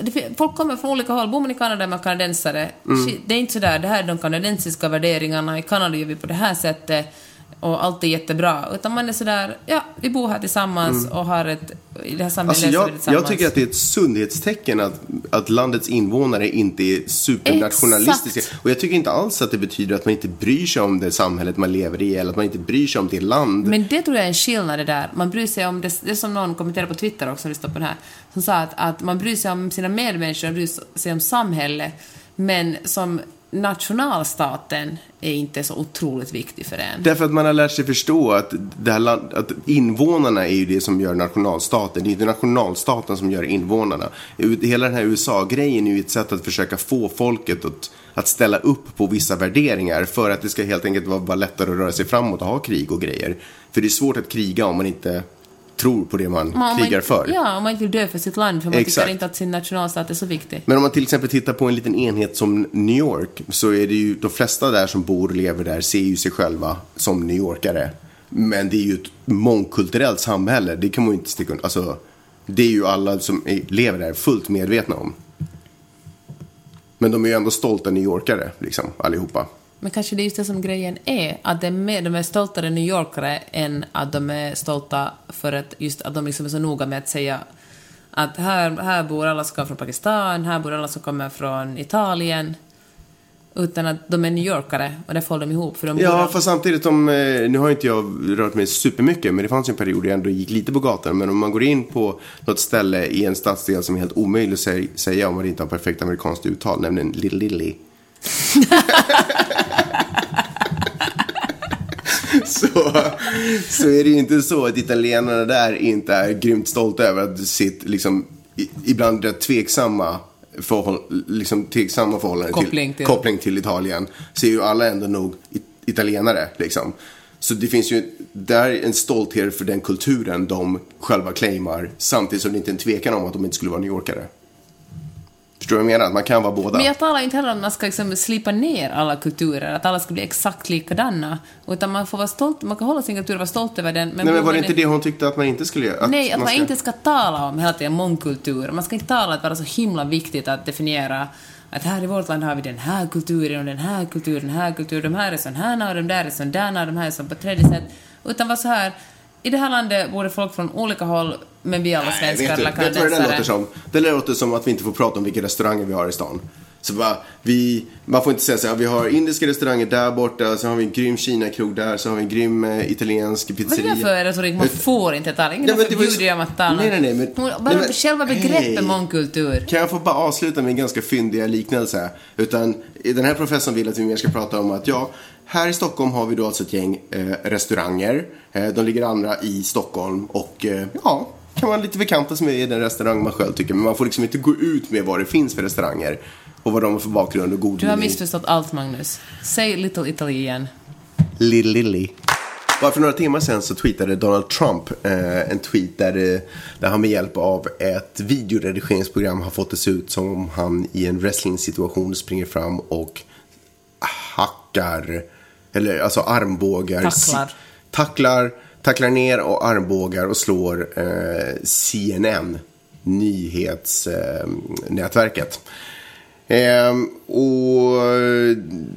Speaker 3: det, folk kommer från olika håll. Bor man i Kanada är man kanadensare. Shit, Det är inte sådär, det här är de kanadensiska värderingarna, i Kanada gör vi på det här sättet och allt är jättebra. Utan man är sådär, ja, vi bor här tillsammans och har ett... I det här samhället
Speaker 2: Alltså jag, jag tycker att det är ett sundhetstecken att, att landets invånare inte är supernationalistiska.
Speaker 3: Exakt.
Speaker 2: Och jag tycker inte alls att det betyder att man inte bryr sig om det samhället man lever i eller att man inte bryr sig om det land.
Speaker 3: Men det tror jag är en skillnad det där. Man bryr sig om, det, det är som någon kommenterade på Twitter också, lyssnade på den här, som sa att, att man bryr sig om sina medmänniskor, man bryr sig om samhället, men som nationalstaten är inte så otroligt viktig för en.
Speaker 2: Därför att man har lärt sig förstå att, det här land, att invånarna är ju det som gör nationalstaten. Det är inte nationalstaten som gör invånarna. Hela den här USA-grejen är ju ett sätt att försöka få folket att, att ställa upp på vissa värderingar för att det ska helt enkelt vara vara lättare att röra sig framåt och ha krig och grejer. För det är svårt att kriga om man inte tror på det man
Speaker 3: man
Speaker 2: krigar
Speaker 3: inte-
Speaker 2: för.
Speaker 3: Ja, om man inte vill dö för sitt land, för man
Speaker 2: Exakt.
Speaker 3: tycker inte att sin nationalstat är så viktig.
Speaker 2: Men om man till exempel tittar på en liten enhet som New York så är det ju de flesta där som bor och lever där ser ju sig själva som New Yorkare. Men det är ju ett mångkulturellt samhälle, det kan man ju inte sticka under. Alltså, det är ju alla som lever där fullt medvetna om. Men de är ju ändå stolta New Yorkare, liksom, allihopa.
Speaker 3: Men kanske det är just det som grejen är, att det är mer, de är stoltare New Yorkare än att de är stolta för att just att de liksom är så noga med att säga att här, här bor alla som kommer från Pakistan, här bor alla som kommer från Italien. Utan att de är New Yorkare och därför håller de ihop. För de bor
Speaker 2: Ja,
Speaker 3: all-
Speaker 2: fast samtidigt som, eh, nu har inte jag rört mig supermycket, men det fanns en period där jag ändå gick lite på gatan. Men om man går in på något ställe i en stadsdel som är helt omöjlig att sä- säga om man inte har perfekt amerikanskt uttal, nämligen Little Lily. så, så är det ju inte så att italienarna där inte är grymt stolta över att sitt, liksom, i, ibland rätt tveksamma förhåll, liksom tveksamma förhållanden
Speaker 3: Koppling till-
Speaker 2: koppling till Italien så är ju alla ändå nog it- italienare. Liksom. Så det finns ju där en stolthet för den kulturen de själva claimar samtidigt som det inte är en tvekan om att de inte skulle vara New Yorkare. Förstår du vad jag menar? Man kan vara båda.
Speaker 3: Men jag talar inte heller om att man ska liksom slipa ner alla kulturer, att alla ska bli exakt likadana. Utan man får vara stolt, man kan hålla sin kultur och vara stolt över den.
Speaker 2: Nej, men var
Speaker 3: man
Speaker 2: det
Speaker 3: är-
Speaker 2: inte det hon tyckte att man inte skulle göra?
Speaker 3: Nej, att man,
Speaker 2: ska-
Speaker 3: inte ska tala om hela tiden mångkultur. Man ska inte tala att vara så himla viktigt att definiera att här i vårt land har vi den här kulturen och den här kulturen, den här kulturen, de här är sån här och de där är sån där och de här är så på tredje sätt. Utan vara så här, i det här landet bor det folk från olika håll, men vi alla svenskar
Speaker 2: du,
Speaker 3: eller
Speaker 2: vet du vad det
Speaker 3: kanadensare.
Speaker 2: låter som? Det låter som att vi inte får prata om vilka restauranger vi har i stan. Så bara, vi, man får inte säga så här, vi har indiska restauranger där borta, så har vi en grym Kina-krog där, så har vi en grym eh, italiensk
Speaker 3: Vad är
Speaker 2: pizzeria.
Speaker 3: det för retorik? Man får inte tala. Ingen
Speaker 2: det var ju
Speaker 3: att tala.
Speaker 2: Nej, nej, nej, men-
Speaker 3: Hon, bara
Speaker 2: nej, men-
Speaker 3: själva begreppet
Speaker 2: Hej.
Speaker 3: mångkultur.
Speaker 2: Kan jag få bara avsluta med en ganska fyndiga liknelse? Utan den här professorn vill att vi mer ska prata om att ja, här i Stockholm har vi då alltså ett gäng eh, restauranger. Eh, de ligger andra i Stockholm och eh, ja, kan man lite bekanta sig med i den restaurang man själv tycker. Men man får liksom inte gå ut med vad det finns för restauranger och vad de har för bakgrund och god
Speaker 3: Du har missförstått allt, Magnus. Säg Little Italy igen.
Speaker 2: Lill Lilly. Bara för några timmar sedan så tweetade Donald Trump eh, en tweet där, eh, där han med hjälp av ett videoredigeringsprogram har fått det se ut som om han i en wrestling-situation springer fram och hackar, eller alltså armbågar.
Speaker 3: Tacklar.
Speaker 2: Tacklar, tacklar ner och armbågar och slår eh, CNN, nyhetsnätverket. Ehm, och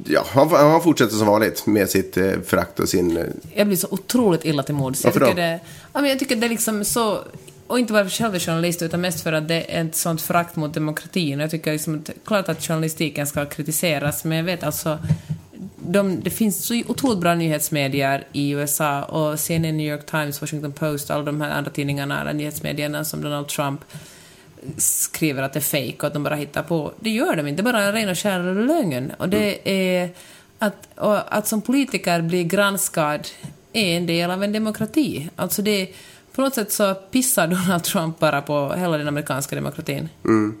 Speaker 2: ja, han, han fortsätter som vanligt med sitt eh, förakt och sin... Eh,
Speaker 3: Jag blir så otroligt illa till mods. Jag
Speaker 2: Varför
Speaker 3: tycker
Speaker 2: då?
Speaker 3: det, ja, men jag tycker det är liksom så... Och inte bara för själv är journalist, utan mest för att det är ett sånt förakt mot demokratin. Jag tycker liksom att, klart att journalistiken ska kritiseras, men jag vet alltså... De, det finns så otroligt bra nyhetsmedier i USA och CNN, New York Times, Washington Post, alla de här andra tidningarna, eller nyhetsmedierna som Donald Trump skriver att det är fake och att de bara hittar på. Det gör de inte, det är bara en ren och skär lögn. Och det är att, och att som politiker bli granskad är en del av en demokrati. Alltså det, på något sätt så pissar Donald Trump bara på hela den amerikanska demokratin.
Speaker 2: li-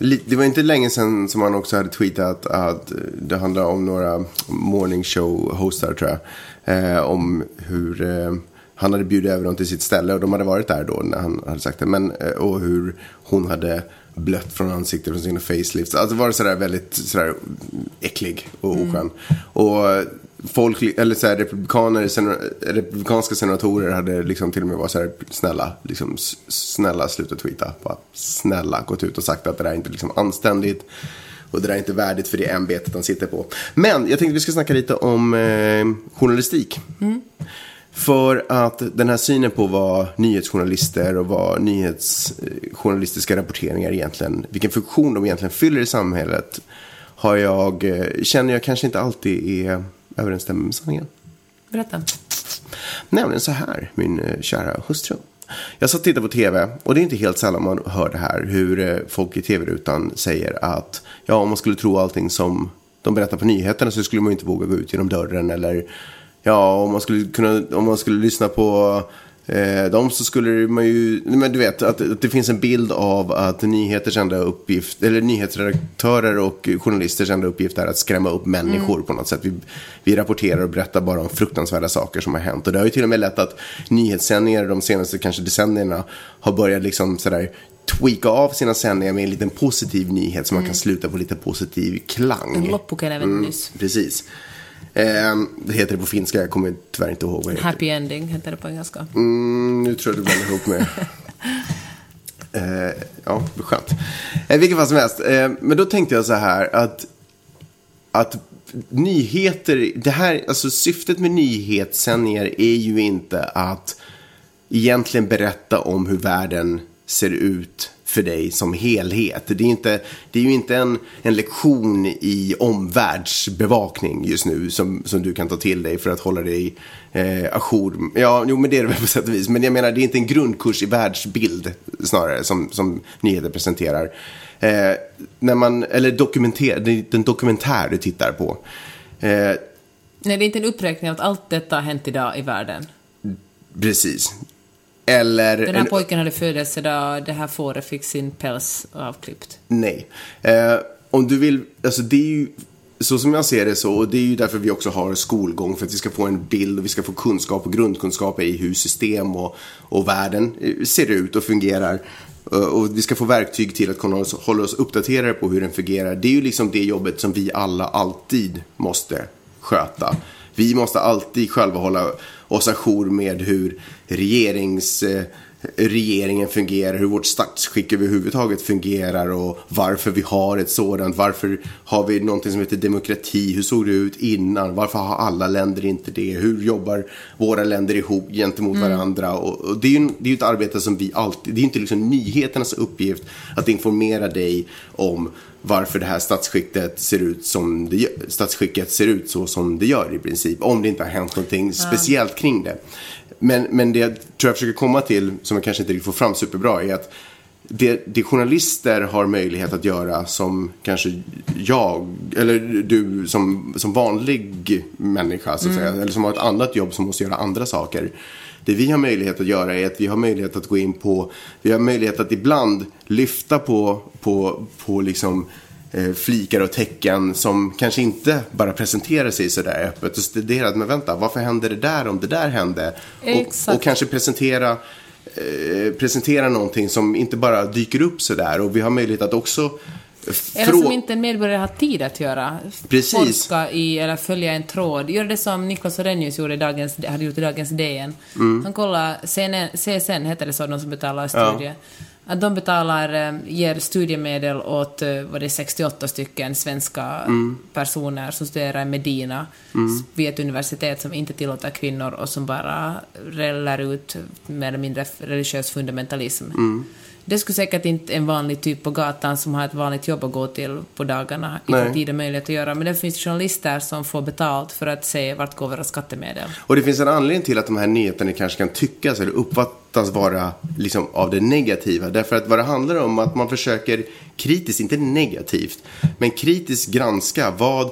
Speaker 2: det var inte länge sedan som han också hade tweetat att det handlar om några morning show-hostar tror jag. Eh, om hur eh, han hade bjudit över dem till sitt ställe och de hade varit där då när han hade sagt det. Men, eh, och hur hon hade blött från ansiktet från sina facelifts. Alltså var det sådär väldigt sådär äcklig och oskön. Och eh, folk, eller såhär republikaner, sena, republikanska senatorer hade liksom till och med varit såhär snälla, liksom snälla sluta tweeta. Bara snälla gått ut och sagt att det där är inte liksom anständigt. Och det där är inte värdigt för det ämbetet han sitter på. Men jag tänkte vi ska snacka lite om eh, journalistik. För att den här synen på vad nyhetsjournalister och vad nyhetsjournalistiska rapporteringar egentligen, vilken funktion de egentligen fyller i samhället, har jag, eh, känner jag kanske inte alltid är överensstämmer med sanningen.
Speaker 3: Berätta.
Speaker 2: Nämligen så här, min eh, kära hustru. Jag satt och tittade på tv och det är inte helt sällan man hör det här hur eh, folk i tv-rutan säger att ja, om man skulle tro allting som de berättar på nyheterna så skulle man inte våga gå ut genom dörren eller ja, om man skulle kunna, om man skulle lyssna på eh, dem så skulle man ju, men du vet att, att det finns en bild av att nyheters enda uppgift, eller nyhetsredaktörer och journalisters enda uppgift är att skrämma upp människor på något sätt. Vi, vi rapporterar och berättar bara om fruktansvärda saker som har hänt. Och det har ju till och med lett att nyhetssändningar de senaste kanske decennierna har börjat liksom sådär tweaka av sina sändningar med en liten positiv nyhet så man kan sluta på lite positiv klang.
Speaker 3: En loppuken även nyss.
Speaker 2: Precis. Eh, det heter det på finska, jag kommer tyvärr inte ihåg vad det heter.
Speaker 3: Happy ending heter det på engelska.
Speaker 2: Mm, nu tror jag du blandar ihop med... eh, ja, skönt. Eh, vilket fall som helst. Eh, men då tänkte jag så här att, att nyheter, det här, alltså syftet med nyhetssändningar är ju inte att egentligen berätta om hur världen ser ut för dig som helhet. Det är, inte, det är ju inte en, en lektion i omvärldsbevakning just nu som, som du kan ta till dig för att hålla dig eh, ajour. Ja, jo, men det är det väl på sätt och vis. Men jag menar, det är inte en grundkurs i världsbild snarare som, som nyheter presenterar. Eh, när man, eller dokumenter, det är den dokumentär du tittar på. Eh,
Speaker 3: Nej, det är inte en uppräkning av att allt detta har hänt idag i världen.
Speaker 2: precis. Eller...
Speaker 3: Den här
Speaker 2: en-
Speaker 3: pojken hade födelsedag, det här fåret fick sin päls avklippt.
Speaker 2: Nej. Eh, om du vill, alltså det är ju så som jag ser det så, och det är ju därför vi också har skolgång, för att vi ska få en bild och vi ska få kunskap och grundkunskap i hur system och, och världen eh, ser ut och fungerar. Eh, Och vi ska få verktyg till att kunna hålla oss uppdaterade på hur den fungerar. Det är ju liksom det jobbet som vi alla alltid måste sköta. Vi måste alltid själva hålla oss ajour med hur regerings, eh, regeringen fungerar, hur vårt statsskick överhuvudtaget fungerar och varför vi har ett sådant. Varför har vi någonting som heter demokrati? Hur såg det ut innan? Varför har alla länder inte det? Hur jobbar våra länder ihop gentemot varandra? Och, och det är ju det är ett arbete som vi alltid, det är inte liksom nyheternas uppgift att informera dig om varför det här statsskicket ser ut som det gör, statsskicket ser ut så som det gör i princip. Om det inte har hänt någonting speciellt kring det. Men, men det jag tror jag försöker komma till, som jag kanske inte riktigt får fram superbra, är att det, det journalister har möjlighet att göra som kanske jag, eller du som, som vanlig människa, så att säga, eller som har ett annat jobb som måste göra andra saker. Det vi har möjlighet att göra är att vi har möjlighet att gå in på, vi har möjlighet att ibland lyfta på, på, på liksom eh, flikar och tecken som kanske inte bara presenterar sig sådär öppet. Och studera att men vänta, varför hände det där om det där hände? Och, och kanske presentera eh, presentera någonting som inte bara dyker upp sådär och vi har möjlighet att också
Speaker 3: Eller som inte en medborgare har tid att göra.
Speaker 2: Precis.
Speaker 3: Forska i eller följa en tråd. Gör det som Niklas Orrenius gjorde i dagens, hade gjort i dagens DN.
Speaker 2: Mm.
Speaker 3: Han kollar, CNN, CSN heter det så, de som betalar studie. Att de betalar, eh, ger studiemedel åt, eh, vad det är, 68 stycken svenska
Speaker 2: Mm.
Speaker 3: personer som studerar i Medina vid ett universitet som inte tillåter kvinnor och som bara rällar ut mer eller mindre religiös fundamentalism.
Speaker 2: Mm.
Speaker 3: Det skulle säkert inte en vanlig typ på gatan som har ett vanligt jobb att gå till på dagarna
Speaker 2: Nej.
Speaker 3: ha tid och möjlighet att göra. Men det finns journalister som får betalt för att se vart går våra skattemedel.
Speaker 2: Och det finns en anledning till att de här nyheterna kanske kan tyckas eller uppfattas vara liksom av det negativa. Därför att vad det handlar om är att man försöker kritiskt, inte negativt, men kritiskt granska vad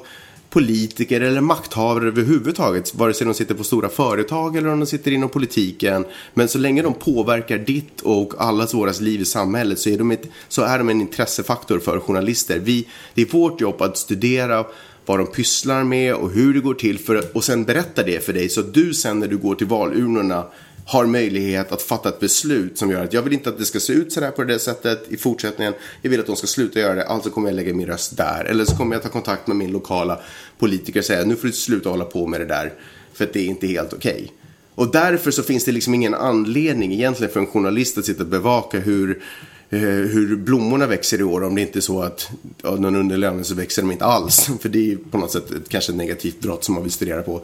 Speaker 2: politiker eller makthavare överhuvudtaget, vare sig de sitter på stora företag eller om de sitter inom politiken. Men så länge de påverkar ditt och allas våras liv i samhället så är de, ett, så är de en intressefaktor för journalister. Vi, det är vårt jobb att studera vad de pysslar med och hur det går till för, och sen berätta det för dig så att du sen när du går till valurnorna har möjlighet att fatta ett beslut som gör att jag vill inte att det ska se ut sådär på det sättet i fortsättningen. Jag vill att de ska sluta göra det, alltså kommer jag lägga min röst där. Eller så kommer jag ta kontakt med min lokala politiker och säga nu får du sluta hålla på med det där för att det är inte helt okej. Och därför så finns det liksom ingen anledning egentligen för en journalist att sitta och bevaka hur, hur blommorna växer i år om det inte är så att av någon underlöning så växer de inte alls. För det är på något sätt ett, kanske ett negativt brott som man vill studera på.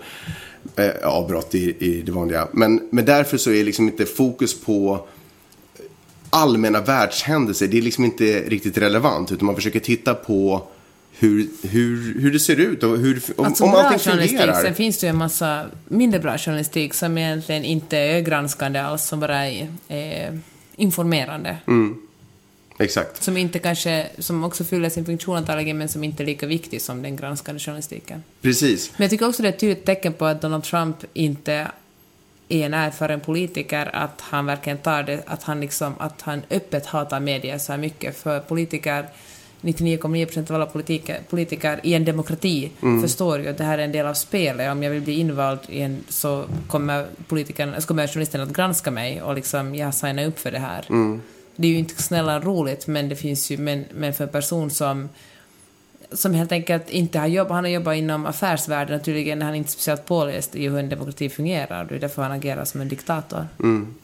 Speaker 2: Eh, ja, brott i, i det vanliga. Men, men därför så är liksom inte fokus på allmänna världshändelser, det är liksom inte riktigt relevant. Utan man försöker titta på hur, hur, hur det ser ut och hur, om,
Speaker 3: Alltså
Speaker 2: om allting
Speaker 3: journalistik,
Speaker 2: fungerar.
Speaker 3: sen finns det ju en massa mindre bra journalistik som egentligen inte är granskande alls, som bara är, är informerande.
Speaker 2: Mm. Exakt.
Speaker 3: Som inte kanske, som också fyller sin funktion antagligen, men som inte är lika viktig som den granskande journalistiken.
Speaker 2: Precis.
Speaker 3: Men jag tycker också det är ett tydligt tecken på att Donald Trump inte är en erfaren politiker, att han verkligen tar det, att han liksom, att han öppet hatar media så här mycket, för politiker 99,9% av alla politiker, politiker i en demokrati förstår ju att det här är en del av spelet. Om jag vill bli invald i en, så kommer politikern, så kommer journalisten att granska mig och liksom, jag signar upp för det här. Det är ju inte snälla roligt, men det finns ju, men, men för en person som som helt enkelt inte har jobbat, han har jobbat inom affärsvärlden och tydligen är han inte speciellt påläst i hur en demokrati fungerar. Det är därför han agerar som en diktator. Mm.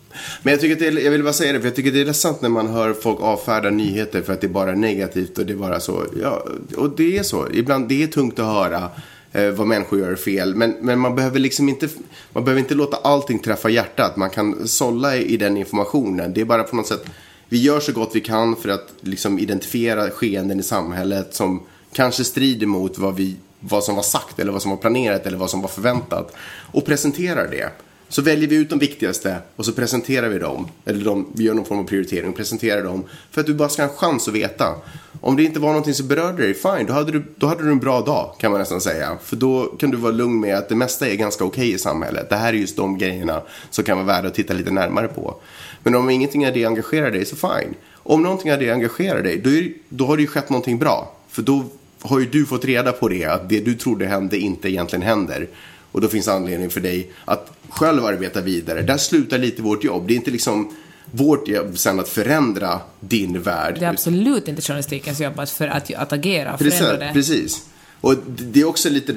Speaker 2: Men jag tycker att det är, jag vill bara säga det, för jag tycker det är ledsamt när man hör folk avfärda nyheter för att det är bara negativt och det är bara så. Ja, och det är så. Ibland, det är tungt att höra eh, vad människor gör fel. Men, men man behöver liksom inte, man behöver inte låta allting träffa hjärtat. Man kan sålla i, i den informationen. Det är bara på något sätt, vi gör så gott vi kan för att liksom identifiera skeenden i samhället som kanske strider mot vad, vi, vad som var sagt eller vad som var planerat eller vad som var förväntat. Och presenterar det. Så väljer vi ut de viktigaste och så presenterar vi dem. Eller de, vi gör någon form av prioritering och presenterar dem. För att du bara ska ha en chans att veta. Om det inte var någonting som berörde dig, fine, då hade, du, då hade du en bra dag kan man nästan säga. För då kan du vara lugn med att det mesta är ganska okej i samhället. Det här är just de grejerna som kan vara värda att titta lite närmare på. Men om ingenting av det engagerar dig, så fine. Om någonting av det engagerar dig, då, är, då har det ju skett någonting bra. För då har ju du fått reda på det, att det du trodde hände inte egentligen händer. Och då finns anledning för dig att själv arbeta vidare. Där slutar lite vårt jobb. Det är inte liksom vårt jobb sen att förändra din värld.
Speaker 3: Det är absolut inte journalistikens jobb att, för att, att agera
Speaker 2: Precis,
Speaker 3: förändra det.
Speaker 2: precis. Och det är också lite,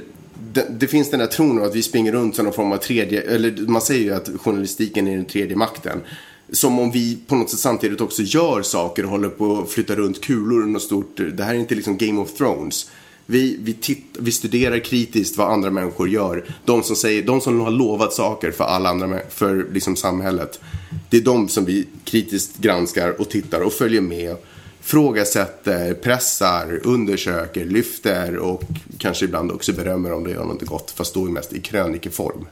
Speaker 2: det, det finns den där tron att vi springer runt som någon form av tredje, eller man säger ju att journalistiken är den tredje makten. Som om vi på något sätt samtidigt också gör saker och håller på att flytta runt kulor och något stort. Det här är inte liksom Game of Thrones. Vi, vi, titt, vi studerar kritiskt vad andra människor gör. De som, säger, de som har lovat saker för alla andra, för liksom samhället. Det är de som vi kritiskt granskar och tittar och följer med. Frågasätter, pressar, undersöker, lyfter och kanske ibland också berömmer om det gör något gott. Fast då är mest i krönikeform.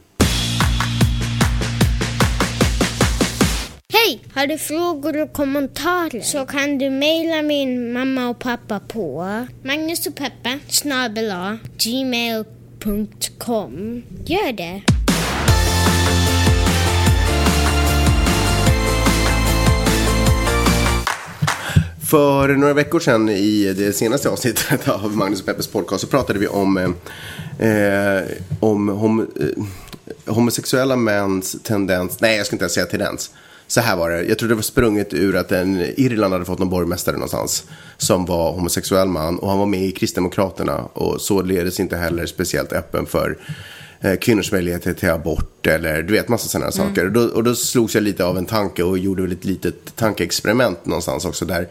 Speaker 1: Hej! Har du frågor och kommentarer så kan du mejla min mamma och pappa på magnusochpeppa snabel-a gmail.com. Gör det!
Speaker 2: För några veckor sedan i det senaste avsnittet av Magnus och Peppes podcast så pratade vi om, eh, om hom, eh, homosexuella mäns tendens, nej jag ska inte ens säga tendens. Så här var det, jag tror det var sprunget ur att en Irland hade fått någon borgmästare någonstans som var homosexuell man och han var med i Kristdemokraterna och således inte heller speciellt öppen för eh, kvinnors möjligheter till abort eller du vet massa sådana saker. Och, då, och då slogs jag lite av en tanke och gjorde väl ett litet tankeexperiment någonstans också där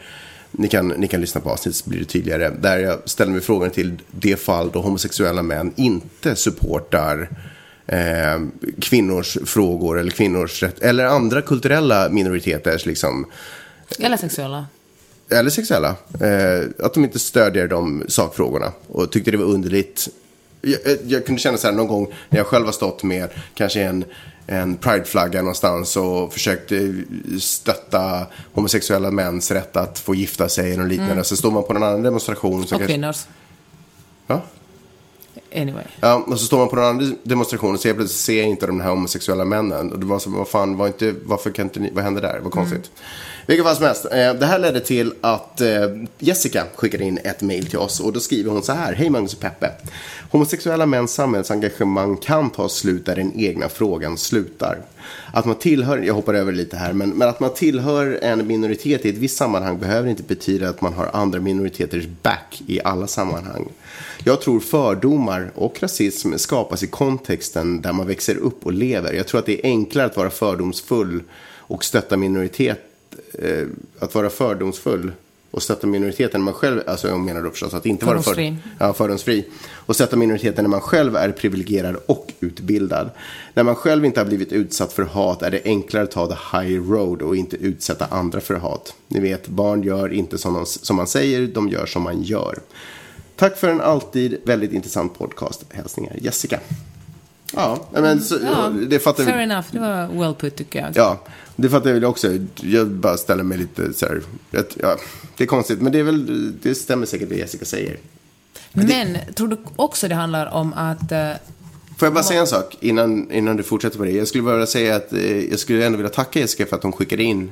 Speaker 2: ni kan, ni kan lyssna på avsnittet så blir det tydligare. Där jag ställer mig frågan till det fall då homosexuella män inte supportar eh, kvinnors frågor eller kvinnors rätt, eller andra kulturella minoriteters liksom,
Speaker 3: Eller sexuella.
Speaker 2: eller sexuella. Eh, att de inte stödjer de sakfrågorna. Och tyckte det var underligt. Jag, jag, jag kunde känna så här någon gång när jag själv har stått med kanske en, en prideflagga någonstans och försökte stötta homosexuella mäns rätt att få gifta sig eller liknande. Så står man på en annan demonstration. Så
Speaker 3: Och
Speaker 2: kanske,
Speaker 3: kvinnors.
Speaker 2: ja?
Speaker 3: Anyway.
Speaker 2: Ja, och så står man på en annan demonstration och helt plötsligt ser jag inte de här homosexuella männen. Och det var så, vad fan, var inte, varför kan inte ni, vad hände där? Vad konstigt. Vilket fall som helst, eh, det här ledde till att eh, Jessica skickade in ett mail till oss och då skriver hon så här. Hej Magnus och Peppe. Homosexuella mäns samhällsengagemang kan ta slut där den egna frågan slutar. Att man tillhör, jag hoppar över lite här, men, men att man tillhör en minoritet i ett visst sammanhang behöver inte betyda att man har andra minoriteters back i alla sammanhang. Jag tror fördomar och rasism skapas i kontexten där man växer upp och lever. Jag tror att det är enklare att vara fördomsfull och stötta minoritet, eh, att vara fördomsfull och stötta minoriteten när man själv, alltså jag menar då förstås att inte vara för, ja, fördomsfri. Och stötta minoriteten när man själv är privilegierad och utbildad. När man själv inte har blivit utsatt för hat är det enklare att ta the high road och inte utsätta andra för hat. Ni vet, barn gör inte som, de, som man säger, de gör som man gör. Tack för en alltid väldigt intressant podcast. Hälsningar Jessica. Ja, men så,
Speaker 3: Ja,
Speaker 2: det fattar vi.
Speaker 3: Fair enough. Det var well put tycker jag.
Speaker 2: Ja, det fattar jag väl också. Jag bara ställer mig lite så här. Ja, det är konstigt, men det, är väl, det stämmer säkert det Jessica säger.
Speaker 3: Men tror du också det handlar om att... eh,
Speaker 2: Får jag bara säga en sak innan, innan du fortsätter på det? Jag skulle bara säga att eh, jag skulle ändå vilja tacka Jessica för att hon skickade in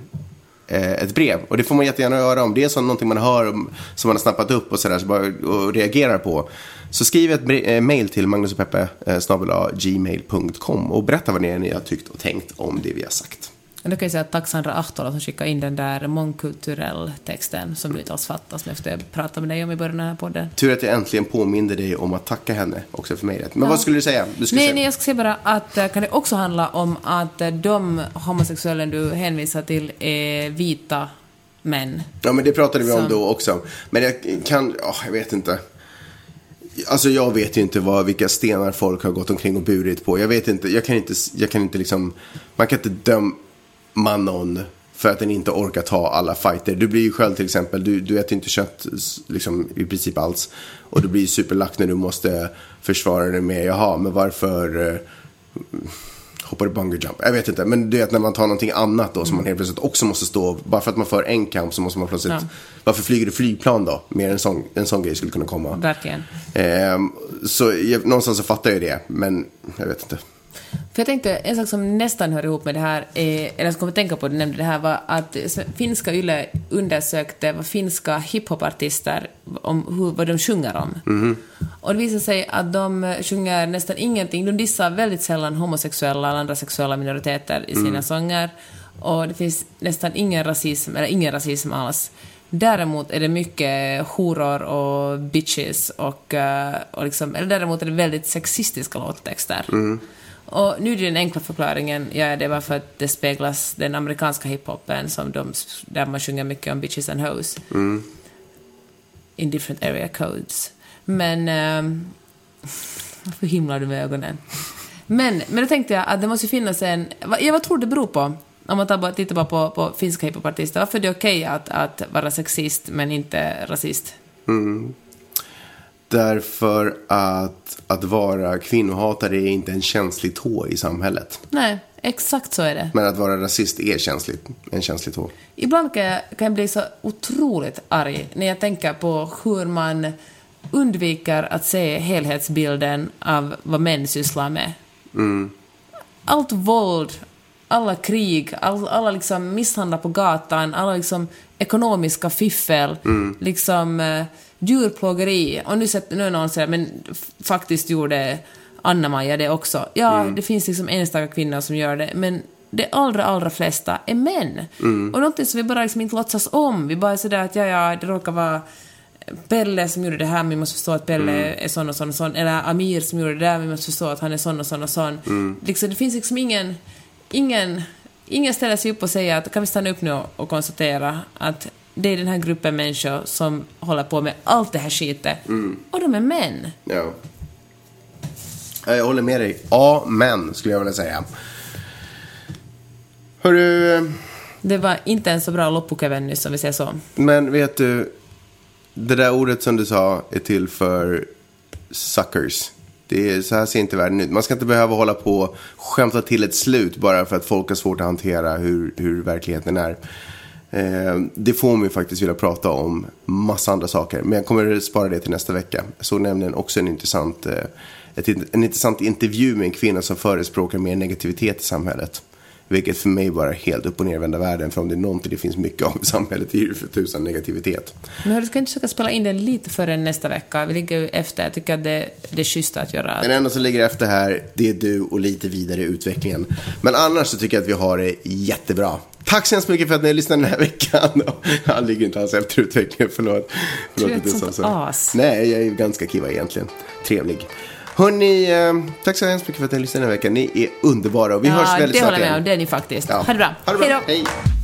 Speaker 2: Eh, ett brev. Och det får man jättegärna göra om det är så någonting man hör om, som man har snappat upp och sådär så bara, och reagerar på. Så skriv ett mejl eh, mail till magnusogpeppe eh, och berätta vad ni har tyckt och tänkt om det vi har sagt
Speaker 3: då kan jag säga att tack Sandra Ahtola som skickade in den där mångkulturell texten som du inte alls fattar som efter jag pratade med dig om i början av den här podden.
Speaker 2: Tur att jag äntligen påminde dig om att tacka henne också för mejlet. Men vad skulle du säga? Du skulle
Speaker 3: Nej,
Speaker 2: säga...
Speaker 3: nej, jag ska säga bara att eh, kan det också handla om att eh, de homosexuella du hänvisar till är vita män?
Speaker 2: Ja, men det pratade vi om
Speaker 3: Så.
Speaker 2: då också. Men jag kan, ja, jag vet inte. Alltså jag vet ju inte vad, vilka stenar folk har gått omkring och burit på. Jag vet inte, jag kan inte, jag kan inte liksom, man kan inte döma någon för att den inte orkar ta alla fighter. Du blir ju själv till exempel, du, du äter inte kött liksom, i princip alls. Och du blir ju superlack när du måste försvara dig med, jaha, men varför eh, hoppar du bungee jump? Jag vet inte, men du vet när man tar någonting annat då som man helt plötsligt också måste stå, bara för att man för en kamp så måste man plötsligt,
Speaker 3: Ja.
Speaker 2: varför flyger du flygplan då? Mer en sån, en sån grej skulle kunna komma.
Speaker 3: Verkligen.
Speaker 2: Ehm, så jag, någonstans så fattar jag det, men jag vet inte.
Speaker 3: För jag tänkte, en sak som nästan hör ihop med det här, är, eller som kommer tänka på, du nämnde det här, var att finska Yle undersökte vad finska hiphopartister, om hur, vad de sjunger om.
Speaker 2: Mhm.
Speaker 3: Och det visade sig att de sjunger nästan ingenting, de dissar väldigt sällan homosexuella eller andra sexuella minoriteter i sina
Speaker 2: Mm.
Speaker 3: sånger. Och det finns nästan ingen rasism, eller ingen rasism alls. Däremot är det mycket horor och bitches och, eh, och liksom, eller däremot är det väldigt sexistiska låttexter. Och nu är den enkla förklaringen, ja det var för att det speglas den amerikanska hiphopen som de, där man sjunger mycket om bitches and hoes. In different area codes. Men... ehm, varför himlar du med ögonen? Men, men då tänkte jag att det måste finnas en... Ja, vad tror du det beror på? Om man tar tittar bara på, på finska hiphopartister. Varför är det okej att, att vara sexist men inte rasist?
Speaker 2: Därför att, att vara kvinnohatare är inte en känslig tå i samhället.
Speaker 3: Nej, exakt så är det.
Speaker 2: Men att vara rasist är känsligt, en känslig tå.
Speaker 3: Ibland kan jag, kan jag bli så otroligt arg när jag tänker på hur man undviker att se helhetsbilden av vad män sysslar med. Allt våld, alla krig, all, alla liksom misshandlar på gatan, alla liksom ekonomiska fiffel, liksom eh, djurplågeri. Och nu, sett, nu är någon säger men faktiskt gjorde Anna-Maja det också. Ja, det finns liksom enstaka kvinnor som gör det, men de allra, allra flesta är män. Och någonting som vi bara liksom inte låtsas om. Vi bara är sådär att ja, ja, det råkar vara Pelle som gjorde det här, men vi måste förstå att Pelle är sån och sån och sån. Eller Amir som gjorde det där, vi måste förstå att han är sån och sån och sån. Liksom, det finns liksom ingen... Ingen, ingen ställer sig upp och säger att kan vi stanna upp nu och konstatera att det är den här gruppen människor som håller på med allt det här skitet. Och de är män.
Speaker 2: Ja. Ja, Jag håller med dig. Amen, skulle jag vilja säga. Hörru, eh,
Speaker 3: Det var inte en så bra loppukäven nyss, om vi säger så.
Speaker 2: men vet du. Det där ordet som du sa är till för suckers. Det är, så här ser inte världen ut. Man ska inte behöva hålla på och skämta till ett slut bara för att folk har svårt att hantera hur, hur verkligheten är. Eh, det får mig faktiskt vilja prata om massa andra saker. Men jag kommer spara det till nästa vecka. Jag såg nämligen också en intressant, eh, ett, en intressant intervju med en kvinna som förespråkar mer negativitet i samhället. Vilket för mig bara är helt upp och nervända världen. För om det är någonting det finns mycket av i samhället är det för tusan negativitet.
Speaker 3: Men hörru, ska inte försöka spela in den lite före nästa vecka? Vi ligger ju efter. Jag tycker att det, det är schysst att göra...
Speaker 2: Den enda som ligger efter här, det är du och lite vidare i utvecklingen. Men annars så tycker jag att vi har det jättebra. Tack så hemskt mycket för att ni har lyssnat den här veckan. Han ligger inte alls efter utvecklingen, förlåt. förlåt
Speaker 3: Du är ett sånt
Speaker 2: så.
Speaker 3: as.
Speaker 2: Nej, jag är ganska kiva egentligen. Trevlig. Hörni, eh, tack så hemskt mycket för att ni har lyssnat den här veckan. Ni är underbara och vi hörs
Speaker 3: ja,
Speaker 2: väldigt
Speaker 3: det
Speaker 2: snart
Speaker 3: håller jag med
Speaker 2: igen.
Speaker 3: om. Det är ni faktiskt.
Speaker 2: Ja.
Speaker 3: Ha det bra.
Speaker 2: Ha det bra.
Speaker 3: Hej då.
Speaker 2: Hej.